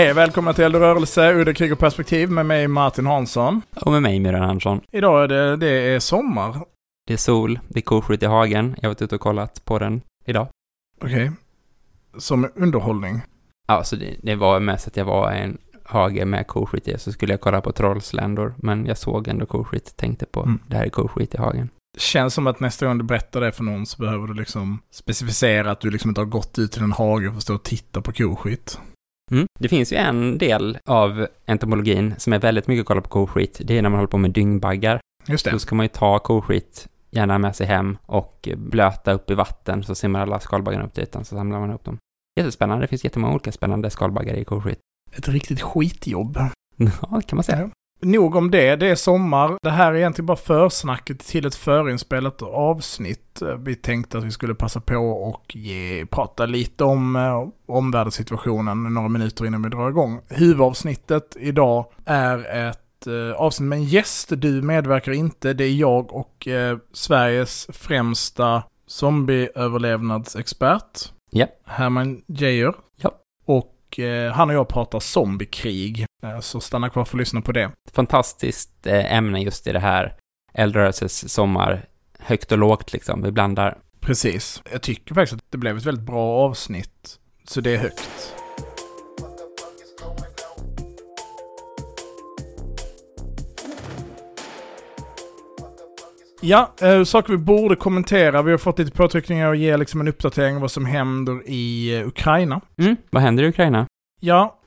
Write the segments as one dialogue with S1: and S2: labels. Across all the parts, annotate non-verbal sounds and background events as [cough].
S1: Hej, välkomna till Eld och rörelse, Udda krig och perspektiv med mig Martin Hansson.
S2: Och med mig Myran Andersson.
S1: Idag är det, det är sommar.
S2: Det är sol, det är koskit i hagen. Jag har varit ute och kollat på den idag.
S1: Okej. Som underhållning.
S2: Ja, så det, det var mest att jag var i en hage med koskit i, så skulle jag kolla på trollsländor. Men jag såg ändå koskit, tänkte på
S1: Mm.
S2: det här är koskit i hagen.
S1: Känns som att nästa gång du berättar det för någon så behöver du liksom specificera att du liksom inte har gått ut till en hage för att stå och titta på koskit.
S2: Mm. Det finns ju en del av entomologin som är väldigt mycket att kolla på koskit. Det är när man håller på med dyngbaggar.
S1: Just
S2: Då
S1: det.
S2: ska man ju ta koskit, gärna med sig hem och blöta upp i vatten så simmar alla skalbaggarna upp till ytan så samlar man upp dem. Jättespännande, det finns jättemånga olika spännande skalbaggar i koskit.
S1: Ett riktigt skitjobb. [laughs]
S2: Ja, kan man säga.
S1: Nog om det, det är sommar. Det här är egentligen bara försnacket till ett förinspelat avsnitt. Vi tänkte att vi skulle passa på och ge, prata lite om eh, omvärldssituationen några minuter innan vi drar igång. Huvudavsnittet idag är ett eh, avsnitt med en gäst. Du medverkar inte. Det är jag och eh, Sveriges främsta zombieöverlevnadsexpert.
S2: Ja.
S1: Herman Geijer. Och eh, han och jag pratar zombiekrig. Eh, så stanna kvar för att lyssna på det.
S2: fantastiskt eh, ämne just i det här eldrörelses sommar. Högt och lågt liksom, vi blandar.
S1: Precis. Jag tycker faktiskt att det blev ett väldigt bra avsnitt. Så det är högt. Ja, eh, saker vi borde kommentera. Vi har fått lite påtryckningar och ge liksom en uppdatering av vad som händer i eh, Ukraina.
S2: Mm, vad händer i Ukraina?
S1: Ja,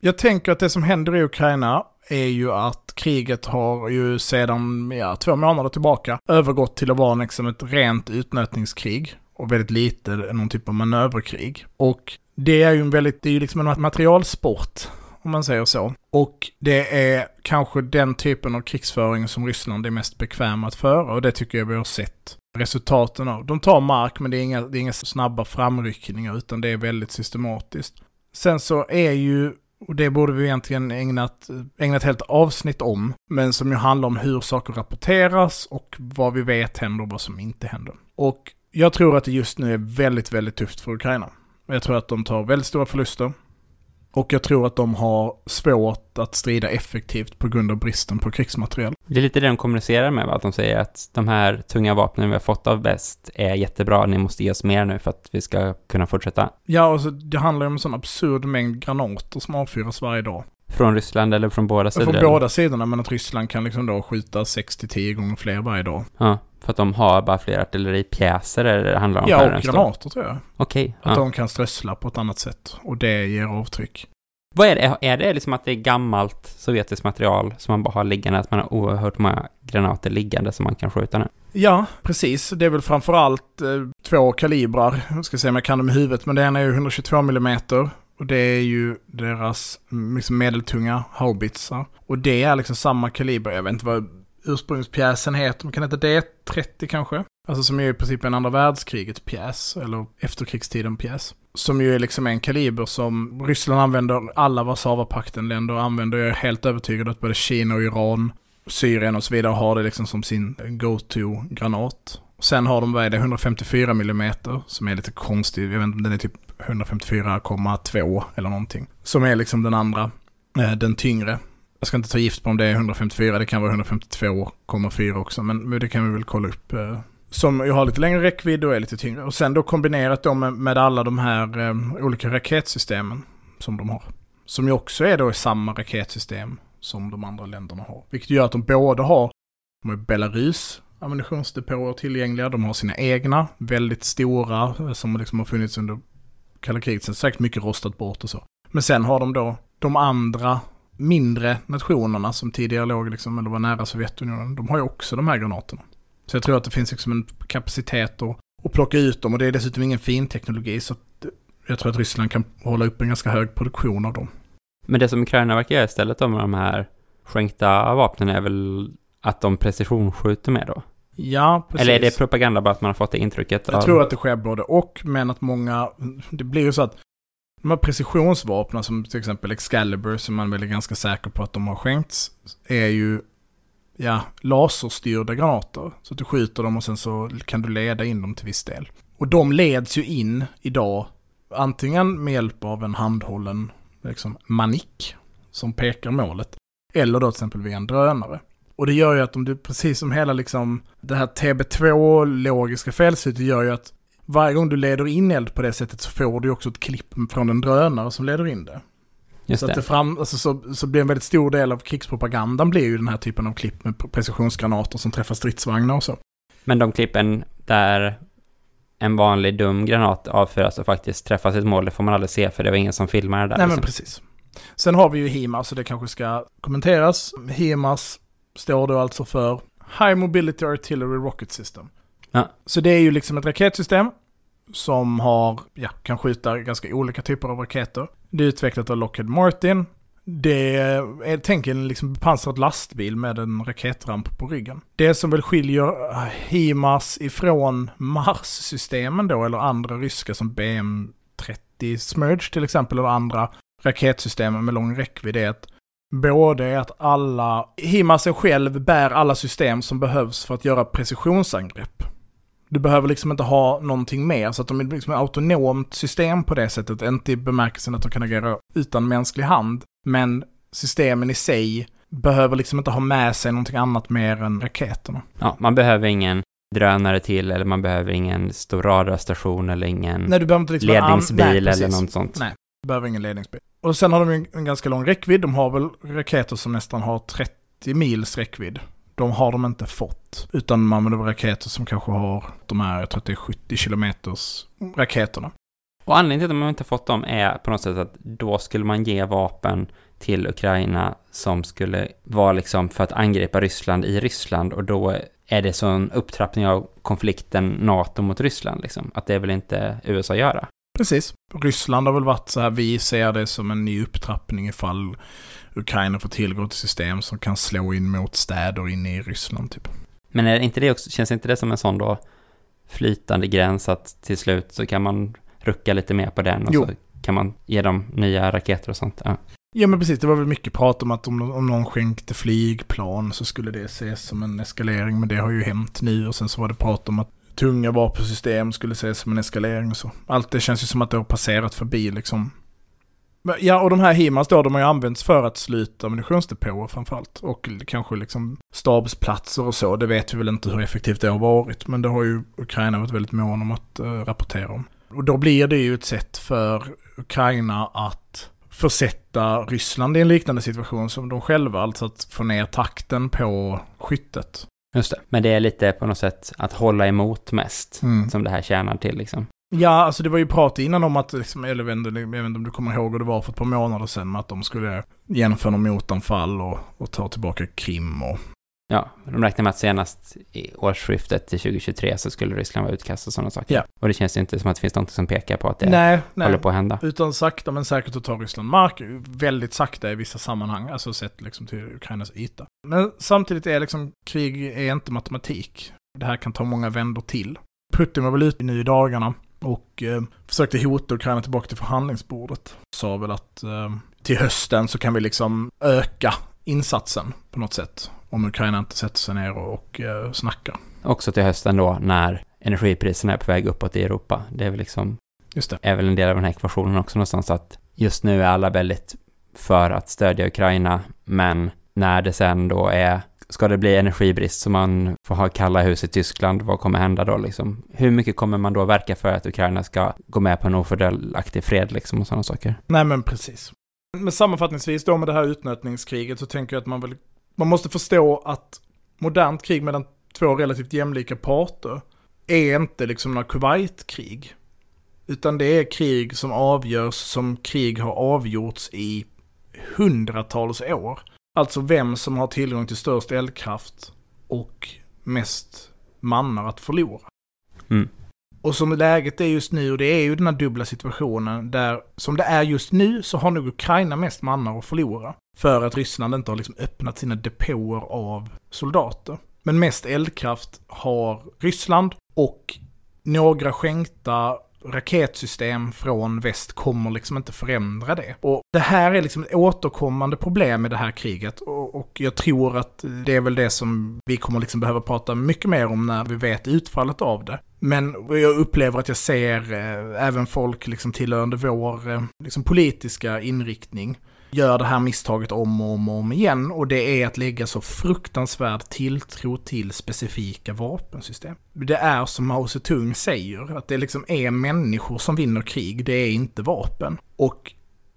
S1: jag tänker att det som händer i Ukraina är ju att kriget har ju sedan ja, två månader tillbaka övergått till att vara liksom ett rent utnötningskrig och väldigt lite någon typ av manöverkrig. Och det är ju en väldigt, det är ju liksom en materialsport om man säger så. Och det är kanske den typen av krigsföring som Ryssland är mest bekväma att föra och det tycker jag vi har sett resultaten av. De tar mark men det är inga, det är inga snabba framryckningar utan det är väldigt systematiskt. Sen så är ju, och det borde vi egentligen ägnat, ägnat ett helt avsnitt om, men som ju handlar om hur saker rapporteras och vad vi vet händer och vad som inte händer. Och jag tror att det just nu är väldigt, väldigt tufft för Ukraina. Jag tror att de tar väldigt stora förluster. Och jag tror att de har svårt att strida effektivt på grund av bristen på krigsmateriel.
S2: Det är lite det de kommunicerar med, va? att de säger att de här tunga vapnen vi har fått av väst är jättebra, ni måste ge oss mer nu för att vi ska kunna fortsätta.
S1: Ja, och så det handlar ju om en sån absurd mängd granater som avfyras varje dag.
S2: Från Ryssland eller från båda sidor?
S1: Från båda sidorna, men att Ryssland kan liksom då skjuta 6-10 gånger fler varje dag.
S2: Ja, för att de har bara fler artilleripjäser eller det handlar om
S1: Ja, och granater tror jag.
S2: Okej.
S1: Att
S2: ja.
S1: de kan strössla på ett annat sätt. Och det ger avtryck.
S2: Vad är det? Är det liksom att det är gammalt sovjetiskt material som man bara har liggande, att man har oerhört många granater liggande som man kan skjuta nu?
S1: Ja, precis. Det är väl framförallt eh, två kalibrar. Jag ska se om jag kan dem i huvudet. Men det ena är ju 122 mm. Och det är ju deras liksom medeltunga haubitsar. Och det är liksom samma kaliber. Jag vet inte vad ursprungspjäsen heter. Men kan heta D30 kanske? Alltså som är i princip en andra världskriget pjäs. Eller efterkrigstiden pjäs. Som ju är liksom en kaliber som Ryssland använder, alla Warszawapakten-länder använder. Jag är helt övertygad att både Kina och Iran, Syrien och så vidare har det liksom som sin go-to-granat. Sen har de, vad är det, 154 mm som är lite konstig. Jag vet inte om den är typ 154,2 eller någonting. Som är liksom den andra, eh, den tyngre. Jag ska inte ta gift på om det är 154, det kan vara 152,4 också, men men det kan vi väl kolla upp. eh, Som ju har lite längre räckvidd och är lite tyngre. Och sen då kombinerat då med, med alla de här eh, olika raketsystemen som de har. Som ju också är då i samma raketsystem som de andra länderna har. Vilket gör att de både har, de har Belarus ammunitionsdepåer tillgängliga, de har sina egna, väldigt stora, eh, som liksom har funnits under kalla kriget, sen säkert mycket rostat bort och så. Men sen har de då de andra mindre nationerna som tidigare låg liksom, eller var nära Sovjetunionen, de har ju också de här granaterna. Så jag tror att det finns liksom en kapacitet att, att plocka ut dem och det är dessutom ingen fin teknologi så att jag tror att Ryssland kan hålla upp en ganska hög produktion av dem.
S2: Men det som Ukraina verkar göra istället med de här skänkta vapnen är väl att de precisionsskjuter med då?
S1: Ja, precis.
S2: Eller är det propaganda bara att man har fått det intrycket?
S1: Jag
S2: av...
S1: tror att det sker både och, men att många, det blir ju så att de här precisionsvapnen som till exempel Excalibur, som man väl är ganska säker på att de har skänkts, är ju ja, laserstyrda granater. Så att du skjuter dem och sen så kan du leda in dem till viss del. Och de leds ju in idag antingen med hjälp av en handhållen liksom, manik som pekar målet. Eller då till exempel via en drönare. Och det gör ju att om du, precis som hela liksom, det här TB2-logiska felslutet gör ju att varje gång du leder in eld på det sättet så får du också ett klipp från en drönare som leder in det.
S2: Just
S1: så
S2: det.
S1: att det fram, alltså så, så blir en väldigt stor del av krigspropagandan blir ju den här typen av klipp med precisionsgranater som träffar stridsvagnar och så.
S2: Men de klippen där en vanlig dum granat avfyras och faktiskt träffar sitt mål, det får man aldrig se för det var ingen som filmade det där.
S1: Nej men
S2: liksom.
S1: precis. Sen har vi ju HIMARS, så det kanske ska kommenteras. HIMARS står då alltså för High Mobility Artillery Rocket System.
S2: Ja.
S1: Så det är ju liksom ett raketsystem som har, ja, kan skjuta ganska olika typer av raketer. Det är utvecklat av Lockheed Martin. Det är, tänk en liksom bepansrad lastbil med en raketramp på ryggen. Det som väl skiljer HIMARS ifrån Mars-systemen då, eller andra ryska som BM-30 Smerge till exempel, eller andra raketsystem med lång räckvidd, är att både är att alla, HIMARS själv bär alla system som behövs för att göra precisionsangrepp. Du behöver liksom inte ha någonting mer, så att de är liksom ett autonomt system på det sättet. Inte i bemärkelsen att de kan agera utan mänsklig hand, men systemen i sig behöver liksom inte ha med sig någonting annat mer än raketerna.
S2: Ja, man behöver ingen drönare till eller man behöver ingen stor radarstation eller ingen
S1: Nej, du behöver inte liksom
S2: ledningsbil
S1: Nej,
S2: eller något sånt.
S1: Nej. Du behöver ingen ledningsbil. Och sen har de en ganska lång räckvidd. De har väl raketer som nästan har 30 mils räckvidd. De har de inte fått. Utan man använder raketer som kanske har de här, jag tror att det är 70 kilometers raketerna.
S2: Och anledningen till att man inte fått dem är på något sätt att då skulle man ge vapen till Ukraina som skulle vara liksom för att angripa Ryssland i Ryssland och då är det sån upptrappning av konflikten NATO mot Ryssland liksom. Att det vill inte USA göra.
S1: Precis. Ryssland har väl varit så här, vi ser det som en ny upptrappning ifall Ukraina får tillgång till system som kan slå in mot städer inne i Ryssland typ.
S2: Men är inte det också, känns inte det som en sån då flytande gräns att till slut så kan man rucka lite mer på den och
S1: Jo.
S2: så kan man ge dem nya raketer och sånt. Ja.
S1: Ja men precis, det var väl mycket prat om att om, om någon skänkte flygplan så skulle det ses som en eskalering. Men det har ju hänt nu och sen så var det prat om att tunga vapensystem skulle ses som en eskalering och så. Allt det känns ju som att det har passerat förbi liksom. Ja, och de här HIMARS då, de har ju använts för att sluta ammunitionsdepåer framförallt. Och kanske liksom stabsplatser och så. Det vet vi väl inte hur effektivt det har varit. Men det har ju Ukraina varit väldigt mån om att eh, rapportera om. Och då blir det ju ett sätt för Ukraina att försätta Ryssland i en liknande situation som de själva, alltså att få ner takten på skyttet.
S2: Just det. Men det är lite på något sätt att hålla emot mest
S1: Mm.
S2: som det här tjänar till liksom.
S1: Ja, alltså det var ju prat innan om att, liksom, eller jag vet, inte, om du kommer ihåg hur det var för ett par månader sedan, med att de skulle genomföra någon motanfall och, och ta tillbaka Krim och...
S2: Ja, de räknar med att senast i årsskiftet till 2023 så skulle Ryssland vara utkastat och sådana saker.
S1: Ja.
S2: Och det känns ju inte som att det finns något som pekar på att det
S1: nej,
S2: håller
S1: nej.
S2: på att hända.
S1: Utan sakta men säkert att ta Ryssland mark, väldigt sakta i vissa sammanhang, alltså sett liksom till Ukrainas yta. Men samtidigt är liksom, krig är inte matematik. Det här kan ta många vändor till. Putin var väl ute nu i dagarna och eh, försökte hota Ukraina tillbaka till förhandlingsbordet. Sa väl att eh, till hösten så kan vi liksom öka insatsen på något sätt. Om Ukraina inte sätter sig ner och, och eh, snackar.
S2: Också till hösten då när energipriserna är på väg uppåt i Europa. Det är väl liksom,
S1: Just det.
S2: är väl en del av den här ekvationen också någonstans att just nu är alla väldigt för att stödja Ukraina, men när det sen då är, ska det bli energibrist så man får ha kalla hus i Tyskland, vad kommer hända då liksom? Hur mycket kommer man då verka för att Ukraina ska gå med på en ofördelaktig fred liksom och sådana saker?
S1: Nej men precis. Men sammanfattningsvis då med det här utnötningskriget så tänker jag att man väl, man måste förstå att modernt krig mellan två relativt jämlika parter är inte liksom några Kuwait-krig. Utan det är krig som avgörs som krig har avgjorts i hundratals år. Alltså vem som har tillgång till störst eldkraft och mest mannar att förlora.
S2: Mm.
S1: Och som läget är just nu, och det är ju den här dubbla situationen där, som det är just nu, så har nog Ukraina mest mannar att förlora. För att Ryssland inte har liksom öppnat sina depåer av soldater. Men mest eldkraft har Ryssland och några skänkta raketsystem från väst kommer liksom inte förändra det. Och det här är liksom ett återkommande problem i det här kriget och, och jag tror att det är väl det som vi kommer liksom behöva prata mycket mer om när vi vet utfallet av det. Men jag upplever att jag ser eh, även folk liksom tillhörande vår eh, liksom politiska inriktning gör det här misstaget om och om och om igen och det är att lägga så fruktansvärd tilltro till specifika vapensystem. Det är som Mao Zedong säger, att det liksom är människor som vinner krig, det är inte vapen. Och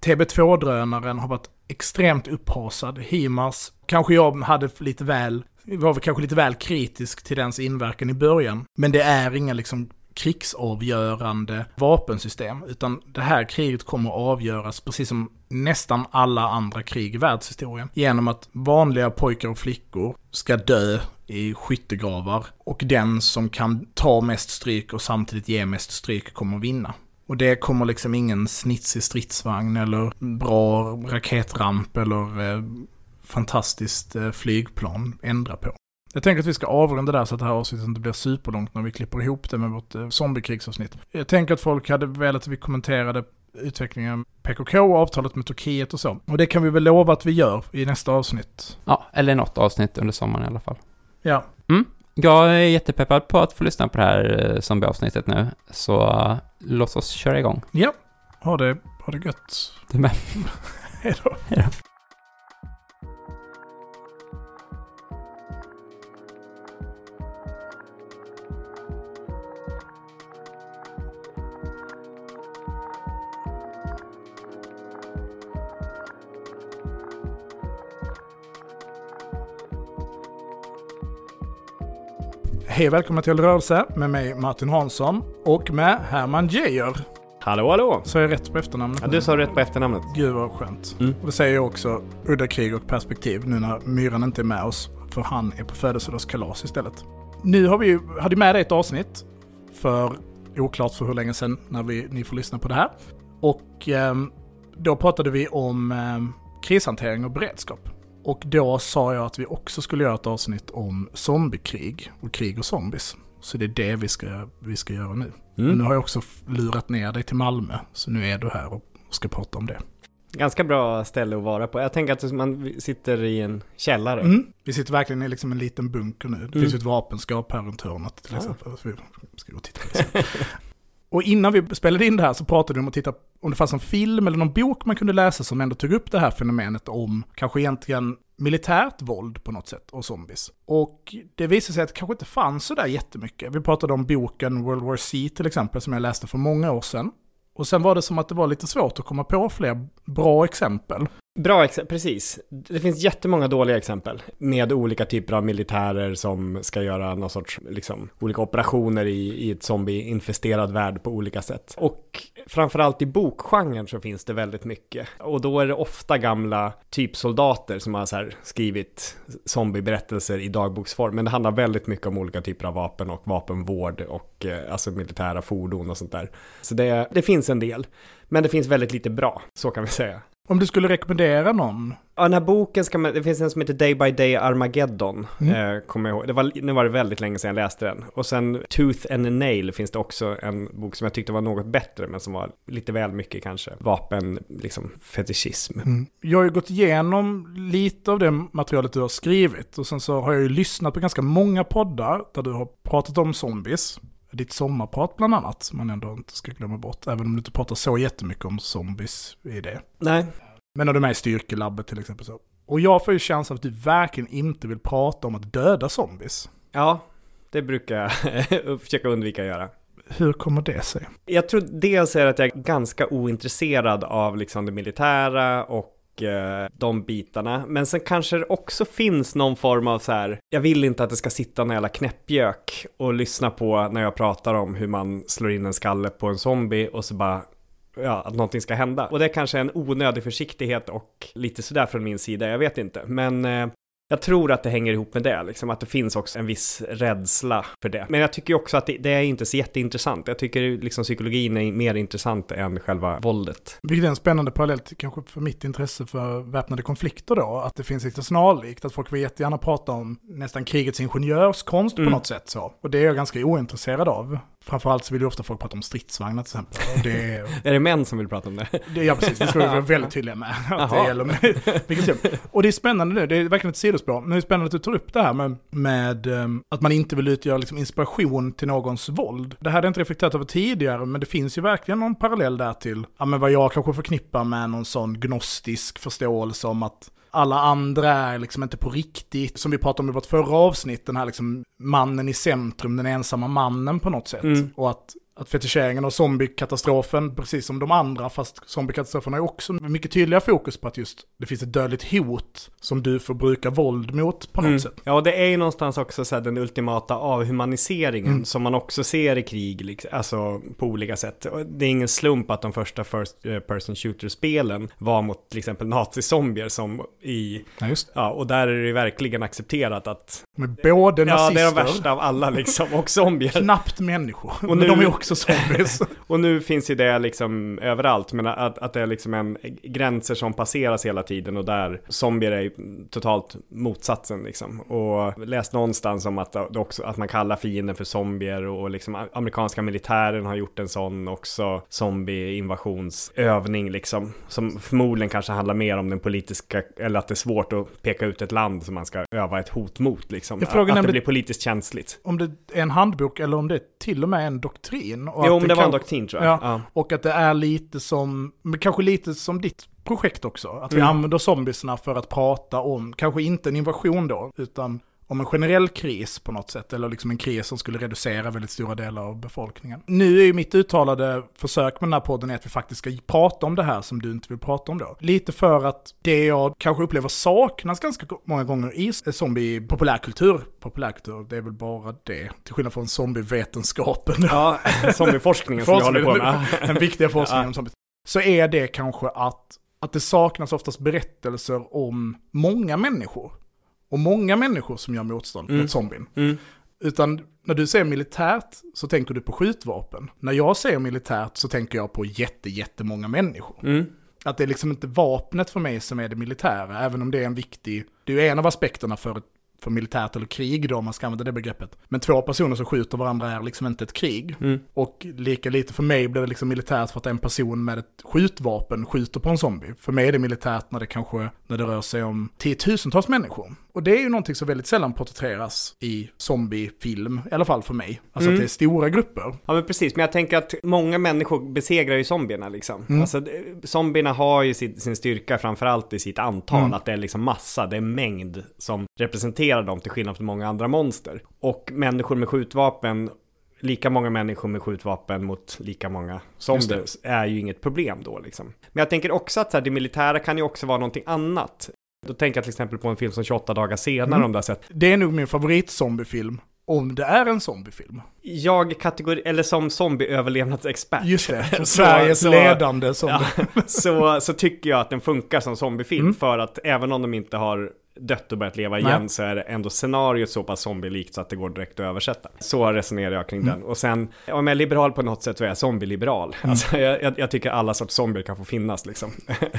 S1: TB2-drönaren har varit extremt upphasad. HIMARS, kanske jag hade lite väl, var väl kanske lite väl kritisk till dens inverkan i början. Men det är inga liksom krigsavgörande vapensystem, utan det här kriget kommer att avgöras, precis som nästan alla andra krig i världshistorien, genom att vanliga pojkar och flickor ska dö i skyttegravar och den som kan ta mest stryk och samtidigt ge mest stryk kommer att vinna. Och det kommer liksom ingen snitsig stridsvagn eller bra raketramp eller eh, fantastiskt eh, flygplan ändra på. Jag tänker att vi ska avrunda där så att det här avsnittet inte blir superlångt när vi klipper ihop det med vårt eh, zombiekrigsavsnitt. Jag tänker att folk hade velat att vi kommenterade utvecklingen PKK och avtalet med Turkiet och så. Och det kan vi väl lova att vi gör i nästa avsnitt.
S2: Ja, eller något avsnitt under sommaren i alla fall.
S1: Ja.
S2: Mm. Jag är jättepeppad på att få lyssna på det här eh, zombieavsnittet nu, så uh, låt oss köra igång.
S1: Ja. Ha det, ha det gött.
S2: Du med. [laughs]
S1: Hej då.
S2: Hej då.
S1: Hej och välkomna till Rörelse med mig Martin Hansson och med Herman Geijer.
S3: Hallå hallå!
S1: Så är jag rätt på efternamnet?
S3: Ja, du sa rätt på efternamnet.
S1: Gud vad skönt.
S3: Mm.
S1: Och det säger jag också udda krig och perspektiv nu när Myran inte är med oss. För han är på födelsedagskalas istället. Nu har vi ju, hade med dig ett avsnitt för oklart för hur länge sedan när vi, ni får lyssna på det här. Och eh, då pratade vi om eh, krishantering och beredskap. Och då sa jag att vi också skulle göra ett avsnitt om zombiekrig och krig och zombies. Så det är det vi ska, vi ska göra nu.
S3: Mm.
S1: Nu har jag också lurat ner dig till Malmö, så nu är du här och ska prata om det.
S3: Ganska bra ställe att vara på. Jag tänker att man sitter i en källare.
S1: Mm. Vi sitter verkligen i liksom en liten bunker nu. Det
S3: Mm.
S1: finns ju ett vapenskap här runt hörnet till
S3: Ja.
S1: exempel. Vi ska gå och titta på det sen. [laughs] Och innan vi spelade in det här så pratade vi om att titta om det fanns en film eller någon bok man kunde läsa som ändå tog upp det här fenomenet om kanske egentligen militärt våld på något sätt och zombies. Och det visade sig att det kanske inte fanns så där jättemycket. Vi pratade om boken World War C till exempel som jag läste för många år sedan. Och sen var det som att det var lite svårt att komma på fler bra exempel.
S3: Bra exempel, precis. Det finns jättemånga dåliga exempel med olika typer av militärer som ska göra någon sorts, liksom, olika operationer i, i ett zombieinfesterad värld på olika sätt. Och framförallt i bokgenren så finns det väldigt mycket. Och då är det ofta gamla typsoldater som har så här skrivit zombieberättelser i dagboksform. Men det handlar väldigt mycket om olika typer av vapen och vapenvård och eh, alltså militära fordon och sånt där. Så det, det finns en del. Men det finns väldigt lite bra, så kan vi säga.
S1: Om du skulle rekommendera någon
S3: Ja, den här boken ska man, det finns en som heter Day by Day Armageddon,
S1: Mm.
S3: eh, kommer jag ihåg. Det var, nu var det väldigt länge sedan jag läste den. Och sen Tooth and Nail finns det också en bok som jag tyckte var något bättre, men som var lite väl mycket kanske vapen, liksom fetischism.
S1: Mm. Jag har ju gått igenom lite av det materialet du har skrivit och sen så har jag ju lyssnat på ganska många poddar där du har pratat om zombies. Ditt sommarprat bland annat, som man ändå inte ska glömma bort, även om du inte pratar så jättemycket om zombies i det.
S3: Nej,
S1: Men när du är med i styrkelabbet till exempel så. Och jag får ju känslan att du verkligen inte vill prata om att döda zombies.
S3: ja, det brukar jag [laughs] försöka undvika att göra.
S1: Hur kommer det sig?
S3: Jag tror dels är att jag är ganska ointresserad av liksom det militära och Eh, de bitarna. Men sen kanske det också finns någon form av så här, jag vill inte att det ska sitta någon jävla knäppjök och lyssna på när jag pratar om hur man slår in en skalle på en zombie och så bara ja, att någonting ska hända. Och det är kanske en onödig försiktighet och lite sådär från min sida, jag vet inte. Men eh, jag tror att det hänger ihop med det, liksom, att det finns också en viss rädsla för det. Men jag tycker också att det, det är inte så jätteintressant. Jag tycker liksom psykologin är mer intressant än själva våldet.
S1: Vilket är en spännande parallell kanske för mitt intresse för väpnade konflikter då, att det finns lite snarlikt, att folk vill jättegärna prata om nästan krigets ingenjörskonst
S3: Mm.
S1: på något sätt så. Och det är jag ganska ointresserad av. Framförallt så vill ju ofta folk prata om stridsvagnar till exempel. Det, är- [laughs]
S3: Är det män som vill prata om det?
S1: det, ja precis, det ska vi vara [laughs] väldigt tydliga med. Att det gäller med, vilket. Och det är spännande nu, det är verkligen ett sidospår. Men det är spännande att du tar upp det här med, med ehm, att man inte vill utgöra liksom inspiration till någons våld. Det här hade jag inte reflekterat över tidigare, men det finns ju verkligen någon parallell där till ja, men vad jag kanske förknippar med någon sån gnostisk förståelse om att alla andra är liksom inte på riktigt, som vi pratade om i vårt förra avsnitt, den här liksom mannen i centrum, den ensamma mannen på något sätt.
S3: Mm.
S1: Och att, att fetischeringen av zombiekatastrofen, precis som de andra, fast zombiekatastrofen har ju också mycket tydligare fokus på att just det finns ett dödligt hot som du får bruka våld mot på något
S3: Mm.
S1: sätt.
S3: Ja, och det är ju någonstans också så här den ultimata avhumaniseringen
S1: Mm.
S3: som man också ser i krig, liksom, alltså på olika sätt. Och Det är ingen slump att de första first eh, person shooter-spelen var mot till exempel nazizombier som i,
S1: Ja, just
S3: ja, och där är det verkligen accepterat att,
S1: Med både
S3: ja,
S1: nazister,
S3: är de värsta av alla liksom, och zombier.
S1: knappt människor,
S3: Och
S1: men
S3: nu-
S1: de är också zombies. [laughs]
S3: Och nu finns ju det liksom överallt, men att, att det är liksom en gränser som passeras hela tiden och där zombier är totalt motsatsen liksom. Och läst någonstans om att, också, att man kallar fienden för zombier och liksom amerikanska militären har gjort en sån också zombie-invasionsövning liksom. Som förmodligen kanske handlar mer om den politiska, eller att det är svårt att peka ut ett land som man ska öva ett hot mot liksom.
S1: Jag frågar
S3: att
S1: nämligen-
S3: det blir politiskt känsligt.
S1: om det är en handbok eller om det är till och med en doktrin. Och
S3: Jo,
S1: att
S3: men det var en doktrin tror jag.
S1: Ja.
S3: Ja.
S1: Och att det är lite som, men kanske lite som ditt projekt också. Att vi
S3: Mm.
S1: använder zombiesna för att prata om, kanske inte en invasion då, utan om en generell kris på något sätt. Eller liksom en kris som skulle reducera väldigt stora delar av befolkningen. Nu är ju mitt uttalade försök med den här podden är att vi faktiskt ska prata om det här som du inte vill prata om då. Lite för att det jag kanske upplever saknas ganska många gånger i zombie populärkultur. Populärkultur, det är väl bara det. Till skillnad från zombievetenskapen.
S3: Ja, [laughs] zombieforskningen som jag håller på med.
S1: Den viktiga [laughs] forskningen
S3: Ja.
S1: om zombies. Så är det kanske att, att det saknas oftast berättelser om många människor. Och många människor som gör motstånd
S3: Mm.
S1: mot zombien.
S3: Mm.
S1: Utan när du säger militärt så tänker du på skjutvapen. När jag säger militärt så tänker jag på jätte, jättemånga människor.
S3: Mm.
S1: Att det är liksom inte vapnet för mig som är det militära, även om det är en viktig, det är en av aspekterna för, ett, för militärt eller krig då, om man ska använda det begreppet. Men två personer som skjuter varandra är liksom inte ett krig.
S3: Mm.
S1: Och lika lite för mig blir det liksom militärt för att en person med ett skjutvapen skjuter på en zombie. För mig är det militärt när det kanske, när det rör sig om tiotusentals människor. Och det är ju någonting som väldigt sällan porträtteras i zombiefilm, i alla fall för mig. Alltså
S3: Mm.
S1: att det är stora grupper.
S3: Ja men precis, men jag tänker att många människor besegrar ju zombierna liksom.
S1: Mm.
S3: Alltså zombierna har ju sin, sin styrka framförallt i sitt antal,
S1: Mm.
S3: att det är liksom massa, det är mängd som representerar dem till skillnad från många andra monster. Och människor med skjutvapen, lika många människor med skjutvapen mot lika många zombies är ju inget problem då liksom. Men jag tänker också att så här, det militära kan ju också vara någonting annat. Då tänker jag till exempel på en film som 28 dagar senare
S1: Mm.
S3: om du har sett.
S1: Det är nog min favoritzombiefilm. Om det är en zombiefilm.
S3: Jag kategori, eller som zombieöverlevnadsexpert.
S1: Just det, [laughs] som Sveriges
S3: så-
S1: ledande zombie. [laughs]
S3: Ja, så, så tycker jag att den funkar som zombiefilm
S1: Mm.
S3: för att även om de inte har dött och börjat leva igen
S1: Nej.
S3: så är ändå scenariot så pass zombielikt så att det går direkt att översätta. Så resonerar jag kring
S1: Mm.
S3: den. Och sen, om jag är liberal på något sätt så är jag zombieliberal.
S1: Mm.
S3: Alltså, jag, jag, tycker alla sorts zombier kan få finnas liksom.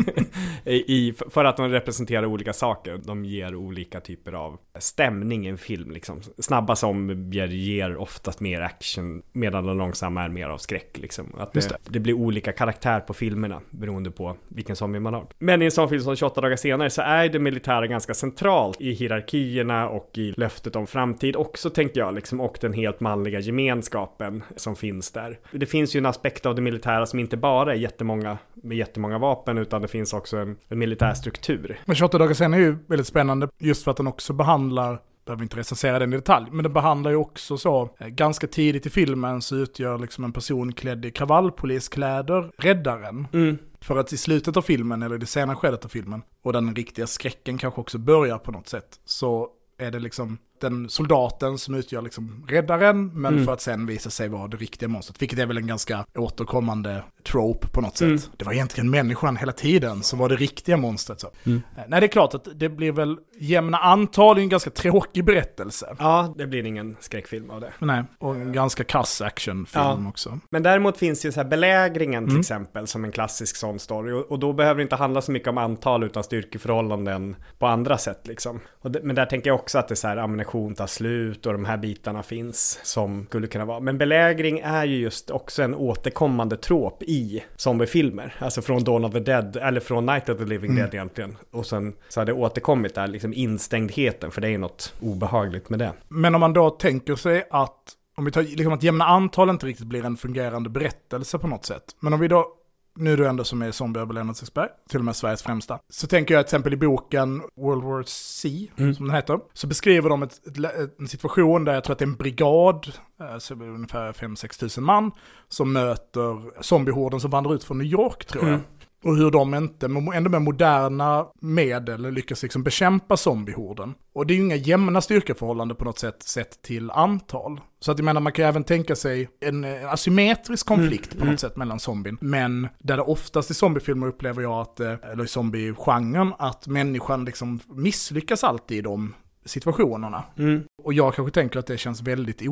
S3: [laughs] I, för att de representerar olika saker. De ger olika typer av stämning i en film liksom. Snabba zombier ger oftast mer action medan de långsamma är mer av skräck liksom. Att det, det blir olika karaktär på filmerna beroende på vilken zombie man har. Men i en sån film som 28 dagar senare så är det militära ganska centralt i hierarkierna och i löftet om framtid också tänker jag liksom och den helt manliga gemenskapen som finns där. Det finns ju en aspekt av det militära som inte bara är jättemånga med jättemånga vapen utan det finns också en, en militär struktur.
S1: Men 28 dagar sen är ju väldigt spännande just för att den också behandlar, behöver inte recensera den i detalj, men den behandlar ju också så, eh, ganska tidigt i filmen så utgör liksom en person klädd i kravallpoliskläder räddaren.
S3: Mm.
S1: För att i slutet av filmen, eller i det sena skedet av filmen, och den riktiga skräcken kanske också börjar på något sätt, så är det liksom den soldaten som utgör liksom räddaren, men
S3: Mm.
S1: för att sen visa sig vara det riktiga monstret. Vilket är väl en ganska återkommande trope på något sätt.
S3: Mm.
S1: Det var egentligen människan hela tiden som var det riktiga monstret. Så.
S3: Mm.
S1: Eh, Nej, det är klart att det blir väl jämna antal i en ganska tråkig berättelse.
S3: Ja, det blir ingen skräckfilm av det.
S1: Nej, och en ganska kass actionfilm
S3: Ja.
S1: också.
S3: Men däremot finns ju så här belägringen till
S1: Mm.
S3: exempel som en klassisk sån story. Och, och då behöver det inte handla så mycket om antal utan styrkeförhållanden på andra sätt liksom. Och det, men där tänker jag också att det är så här ammunition tar slut och de här bitarna finns som skulle kunna vara. Men belägring är ju just också en återkommande trop i zombiefilmer. Alltså från Dawn of the Dead, eller från Night of the Living
S1: Mm.
S3: Dead egentligen. Och sen så har det återkommit där, liksom instängdheten, för det är något obehagligt med det.
S1: Men om man då tänker sig att, om vi tar liksom att jämna antal inte riktigt blir en fungerande berättelse på något sätt. Men om vi då, nu du ändå som är zombieöverlevnadsexpert, till och med Sveriges främsta. Så tänker jag till exempel i boken World War C,
S3: Mm.
S1: som den heter, så beskriver de ett, ett, en situation där jag tror att det är en brigad, eh, så det är ungefär 5-6 tusen man, som möter zombiehorden som vandrar ut från New York tror jag.
S3: Mm.
S1: Och hur de inte, ändå med moderna medel, lyckas liksom bekämpa zombiehorden. Och det är ju inga jämna styrkeförhållanden på något sätt sett till antal. Så att jag menar, man kan ju även tänka sig en eh, asymmetrisk konflikt på något
S3: mm.
S1: sätt mellan zombien. Men där det oftast i zombiefilmer upplever jag att, eh, eller i zombiegenren, att människan liksom misslyckas alltid i de situationerna.
S3: Mm.
S1: Och jag kanske tänker att det känns väldigt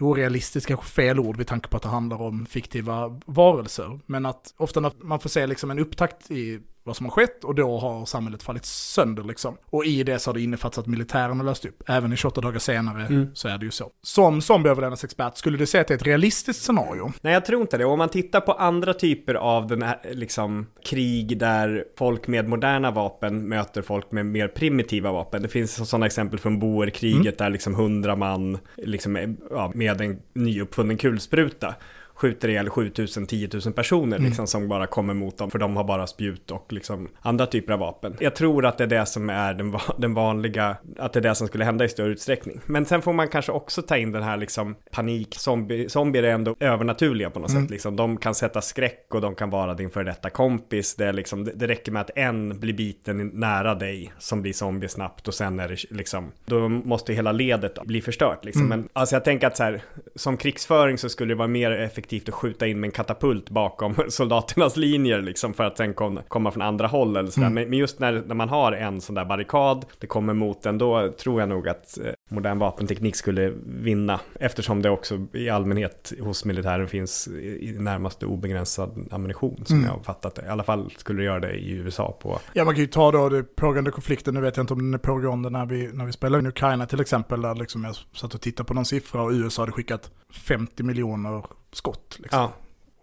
S1: orealistiskt, kanske fel ord vid tanke på att det handlar om fiktiva varelser. Men att ofta när man får se liksom en upptakt i vad som har skett och då har samhället fallit sönder liksom. Och i det så har det innefattat att militären har löst upp. Även i 28 dagar senare
S3: Mm.
S1: så är det ju så. Som zombieöverlevnadsexpert, skulle du säga att det är ett realistiskt scenario?
S3: Nej, jag tror inte det. Om man tittar på andra typer av den här, liksom, krig där folk med moderna vapen möter folk med mer primitiva vapen. Det finns sådana exempel från boerkriget där liksom hundra man liksom, ja, med en nyuppfunnen kulspruta skjuter ihjäl 7000, 10 000 personer liksom, som bara kommer mot dem för de har bara spjut och liksom andra typer av vapen. Jag tror att det är det som är den, va- den vanliga, att det är det som skulle hända i större utsträckning. Men sen får man kanske också ta in den här liksom panik, zombie, zombier är ändå övernaturliga på något sätt. Liksom, de kan sätta skräck och de kan vara din före detta kompis. Det, är liksom, det, det räcker med att en blir biten nära dig som blir zombie snabbt och sen är det liksom, då måste hela ledet bli förstört liksom. Men alltså jag tänker att så här, som krigsföring så skulle det vara mer effektivt att skjuta in med en katapult bakom [laughs] soldaternas linjer liksom för att sen kom, komma från andra håll eller sådär. Men, men just när, när man har en sån där barrikad, det kommer mot den, då tror jag nog att eh, modern vapenteknik skulle vinna. Eftersom det också i allmänhet hos militären finns i, närmaste obegränsad ammunition som jag har fattat det. I alla fall skulle det göra det i USA på...
S1: Ja, man kan ju ta då det pågående konflikten, nu vet jag inte om den är pågående när vi, när vi spelar in Ukraina till exempel, där liksom jag satt och tittade på någon siffra och USA hade skickat 50 miljoner skott. Liksom.
S3: Ja,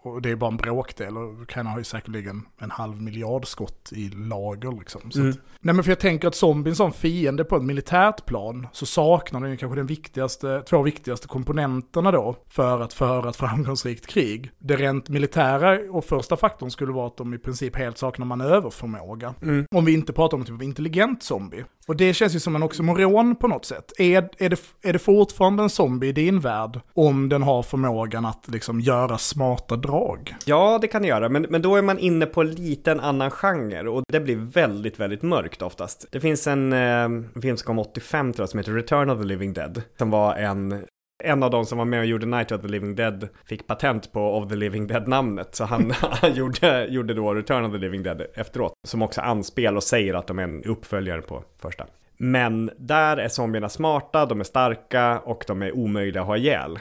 S1: Och det är bara en bråkdel och Ukraina har ju säkerligen en halv miljard skott i lager liksom.
S3: Mm.
S1: att, nej men för jag tänker att zombien som fiende på ett militärt plan så saknar den ju kanske den viktigaste, två viktigaste komponenterna då för att föra ett framgångsrikt krig. Det rent militära och första faktorn skulle vara att de i princip helt saknar manöverförmåga.
S3: mm.
S1: Om vi inte pratar om typ av intelligent zombie. Och det känns ju som en oxymoron på något sätt. Är, är, det, är det fortfarande en zombie i din värld om den har förmågan att liksom göra smarta drag?
S3: Ja, det kan det göra, men, men då är man inne på lite en annan genre och det blir väldigt, väldigt mörkt oftast. Det finns en eh, film som kom 85 tror jag som heter Return of the Living Dead, som var en en av de som var med och gjorde Night of the Living Dead fick patent på of the Living Dead-namnet. Så han, [laughs] han gjorde, gjorde då Return of the Living Dead efteråt. Som också anspelar och säger att de är en uppföljare på första. Men där är zombierna smarta, de är starka och de är omöjliga att ha ihjäl.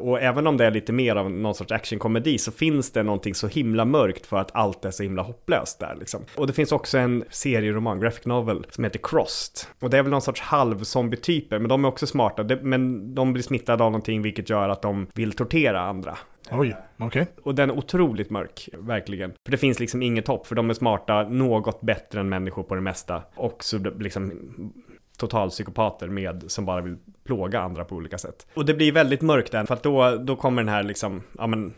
S3: Och även om det är lite mer av någon sorts actionkomedi så finns det någonting så himla mörkt för att allt är så himla hopplöst där liksom. Och det finns också en serieroman, graphic novel, som heter Crossed. Och det är väl någon sorts halv-zombie-typer, men de är också smarta. Men de blir smittade av någonting vilket gör att de vill tortera andra.
S1: Oj, okej.
S3: Och den är otroligt mörk, verkligen. För det finns liksom inget hopp, för de är smarta, något bättre än människor på det mesta. Och så liksom totalpsykopater med, som bara vill plåga andra på olika sätt. Och det blir väldigt mörkt där, för att då, då kommer den här liksom, ja men,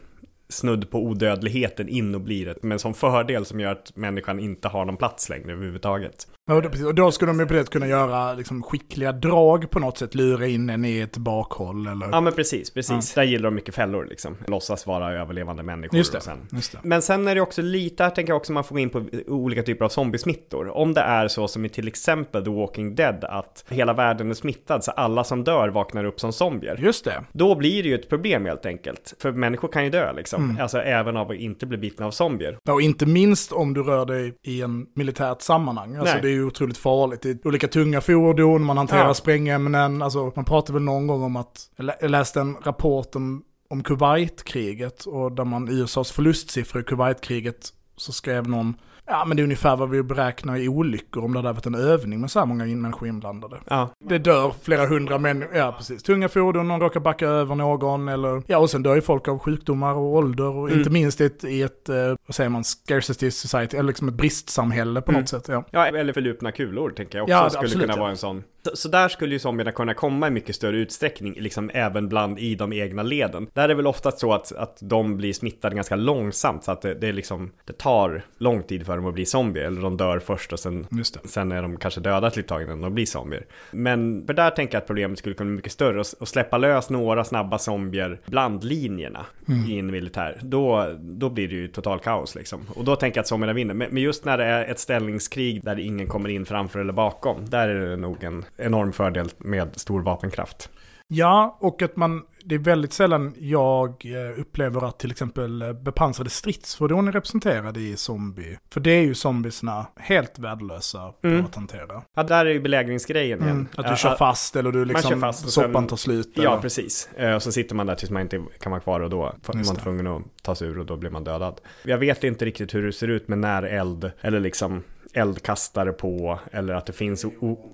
S3: snudd på odödligheten in och blir ett, Men som fördel som gör att människan inte har någon plats längre överhuvudtaget.
S1: Ja, och, då, precis. och då skulle de ju på det kunna göra liksom, skickliga drag på något sätt, lura in en i ett bakhåll eller...
S3: Ja men precis, precis. Där gillar de mycket fällor liksom. Låtsas vara överlevande människor.
S1: Just det.
S3: Och sen.
S1: Just det.
S3: Men sen är det också lite, här tänker jag också man får gå in på olika typer av zombiesmittor. Om det är så som i till exempel The Walking Dead, att hela världen är smittad så alla som dör vaknar upp som zombier.
S1: Just det.
S3: Då blir det ju ett problem helt enkelt. För människor kan ju dö liksom.
S1: Mm.
S3: Alltså även av att inte bli bitna av zombier.
S1: Ja, och inte minst om du rör dig i en militärt sammanhang. Alltså
S3: Nej.
S1: Är ju otroligt farligt. Det är olika tunga fordon, man hanterar
S3: Ja.
S1: sprängämnen. Alltså man pratar väl någon gång om att, jag lä- jag läste en rapport om, om Kuwait-kriget och där man USAs förlustsiffror i Kuwait-kriget så skrev någon, ja men det är ungefär vad vi beräknar i olyckor om det hade varit en övning med så här många människor inblandade.
S3: Ja,
S1: Det dör flera hundra människor, ja precis. Tunga fordon, någon råkar backa över någon eller, ja och sen dör ju folk av sjukdomar och ålder och
S3: Mm.
S1: inte minst i ett, i ett eh, vad säger man, scarcity society, eller liksom ett bristsamhälle på
S3: Mm.
S1: något sätt. Ja.
S3: Ja, eller förlupna kulor tänker jag också
S1: Ja,
S3: skulle
S1: absolut,
S3: kunna
S1: ja.
S3: vara en sån. Så, där skulle ju zombierna kunna komma i mycket större utsträckning, liksom även bland i de egna leden. Där är det väl oftast så att, att de blir smittade ganska långsamt, så att det, det är liksom, det tar lång tid för dem att bli zombier, eller de dör först och sen. Sen är de kanske döda ett litet tag innan de blir zombier. Men för där tänker jag att problemet skulle kunna bli mycket större. Och, och släppa lös några snabba zombier bland linjerna i en militär. Då, då blir det ju total kaos liksom. Och då tänker jag att zombierna vinner. Men, men just när det är ett ställningskrig där ingen kommer in framför eller bakom. Där är det nog en enorm fördel med stor vapenkraft.
S1: Ja, och att man, det är väldigt sällan jag eh, upplever att till exempel eh, bepansrade stridsfordon är representerade i zombie. För det är ju zombiesna helt värdelösa på
S3: Mm.
S1: att hantera.
S3: Ja, där är ju belägringsgrejen igen.
S1: Mm, att du
S3: Ja,
S1: kör
S3: ja,
S1: fast eller du liksom,
S3: fast
S1: soppan
S3: sen-
S1: tar slut.
S3: Ja,
S1: eller-
S3: precis. Eh, Och så sitter man där tills man inte kan vara kvar och då är man tvungen att ta sig ur och då blir man dödad. Jag vet inte riktigt hur det ser ut med näreld eller liksom eldkastare på eller att det finns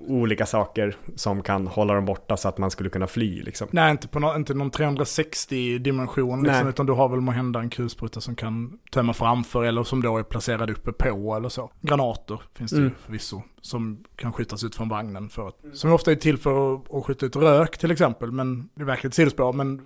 S3: olika saker som kan hålla dem borta så att man skulle kunna fly liksom.
S1: Nej, inte på no inte någon 360 dimension liksom,
S3: Nej.
S1: utan du har väl måhända en kulspruta som kan tömma framför eller som då är placerad uppe på eller så. Granater finns det ju
S3: Mm.
S1: förvisso som kan skjutas ut från vagnen för att, som ofta är till för att, att skjuta ut rök till exempel, men det är verkligen ett sidospår, men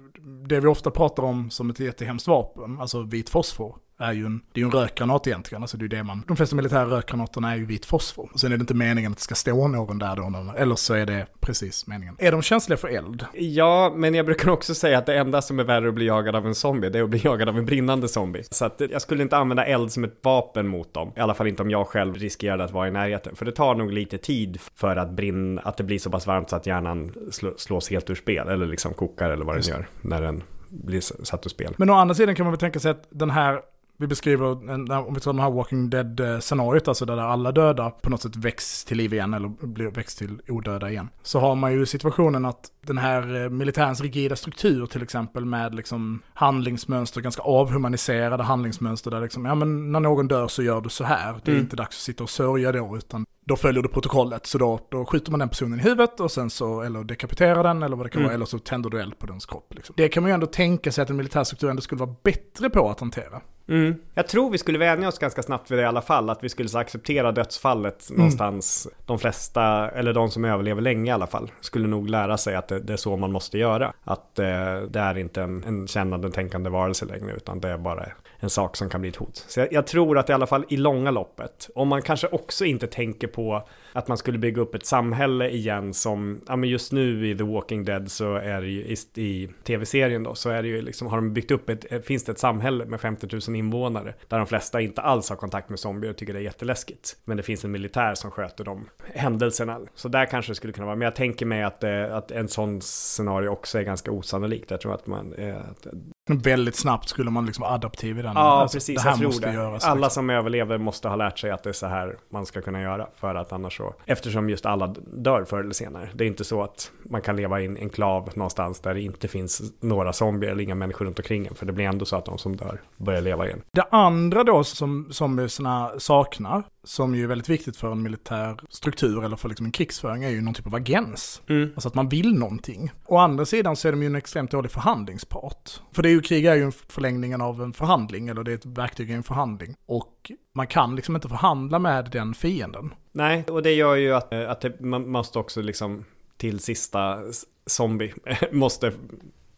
S1: det vi ofta pratar om som ett jättehemskt vapen, alltså vit fosfor, är ju en, det är en rökgranat egentligen. Alltså det är det man, de flesta militära rökgranaterna är ju vit fosfor. Och sen är det inte meningen att det ska stå någon där då, eller så är det precis meningen. Är de känsliga för eld?
S3: Ja, men jag brukar också säga att det enda som är värre att bli jagad av en zombie, det är att bli jagad av en brinnande zombie. Så att jag skulle inte använda eld som ett vapen mot dem. I alla fall inte om jag själv riskerade att vara i närheten. För det tar nog lite tid för att brinna, att det blir så pass varmt så att hjärnan slå, slås helt ur spel. Eller liksom kokar eller vad den
S1: Just
S3: gör när den blir satt ur spel.
S1: Men å andra sidan kan man väl tänka sig att den här, vi beskriver, en- om vi tar den här Walking Dead-scenariot, alltså där alla döda på något sätt väcks till liv igen eller blir väcks till odöda igen. Så har man ju situationen att den här eh, militärens rigida struktur till exempel med liksom handlingsmönster, ganska avhumaniserade handlingsmönster där liksom, ja men när någon dör så gör du så här. Det är
S3: Mm.
S1: inte dags att sitta och sörja då, utan då följer du protokollet. Så då, då skjuter man den personen i huvudet och sen så, eller dekapiterar den eller vad det kan
S3: Mm.
S1: vara, eller så tänder du eld på dens kropp. Liksom. Det kan man ju ändå tänka sig att en militärstruktur ändå skulle vara bättre på att hantera.
S3: Mm. Jag tror vi skulle vänja oss ganska snabbt vid det i alla fall, att vi skulle så acceptera dödsfallet någonstans. De flesta, eller de som överlever länge i alla fall, skulle nog lära sig att det, det är så man måste göra. Att eh, det är inte en, en kännande, tänkande varelse längre, utan det är bara en sak som kan bli ett hot. Så jag, jag tror att i alla fall i långa loppet, om man kanske också inte tänker på att man skulle bygga upp ett samhälle igen som, ja men just nu i The Walking Dead så är det ju, i, i tv-serien då, så är det ju liksom, har de byggt upp ett, finns det ett samhälle med 50 000 invånare, där de flesta inte alls har kontakt med zombier och tycker det är jätteläskigt. Men det finns en militär som sköter de händelserna. Så där kanske det skulle kunna vara, men jag tänker mig att, eh, att en sån scenario också är ganska osannolikt. Jag tror att man, eh, att,
S1: väldigt snabbt skulle man liksom vara adaptiv i den.
S3: Ja,
S1: Alltså,
S3: precis.
S1: Det här
S3: jag tror
S1: måste
S3: det.
S1: göras.
S3: alla
S1: liksom.
S3: som överlever måste ha lärt sig att det är så här man ska kunna göra. För att annars så... Eftersom just alla dör förr eller senare. Det är inte så att man kan leva i en enklav någonstans där det inte finns några zombier eller inga människor runt omkring en. För det blir ändå så att de som dör börjar leva igen.
S1: Det andra då som zombiesna saknar, som ju är väldigt viktigt för en militär struktur eller för liksom en krigsföring, är ju någon typ av agens. Alltså att man vill någonting. Å andra sidan så är de ju en extremt dålig förhandlingspart. För det är ju, krig är ju en förlängningen av en förhandling, eller det är ett verktyg i en förhandling. Och man kan liksom inte förhandla med den fienden.
S3: Nej, och det gör ju att, att det, man måste också liksom till sista zombie [laughs] måste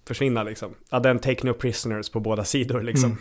S3: försvinna liksom. Ja, den take no prisoners på båda sidor liksom.
S1: Mm.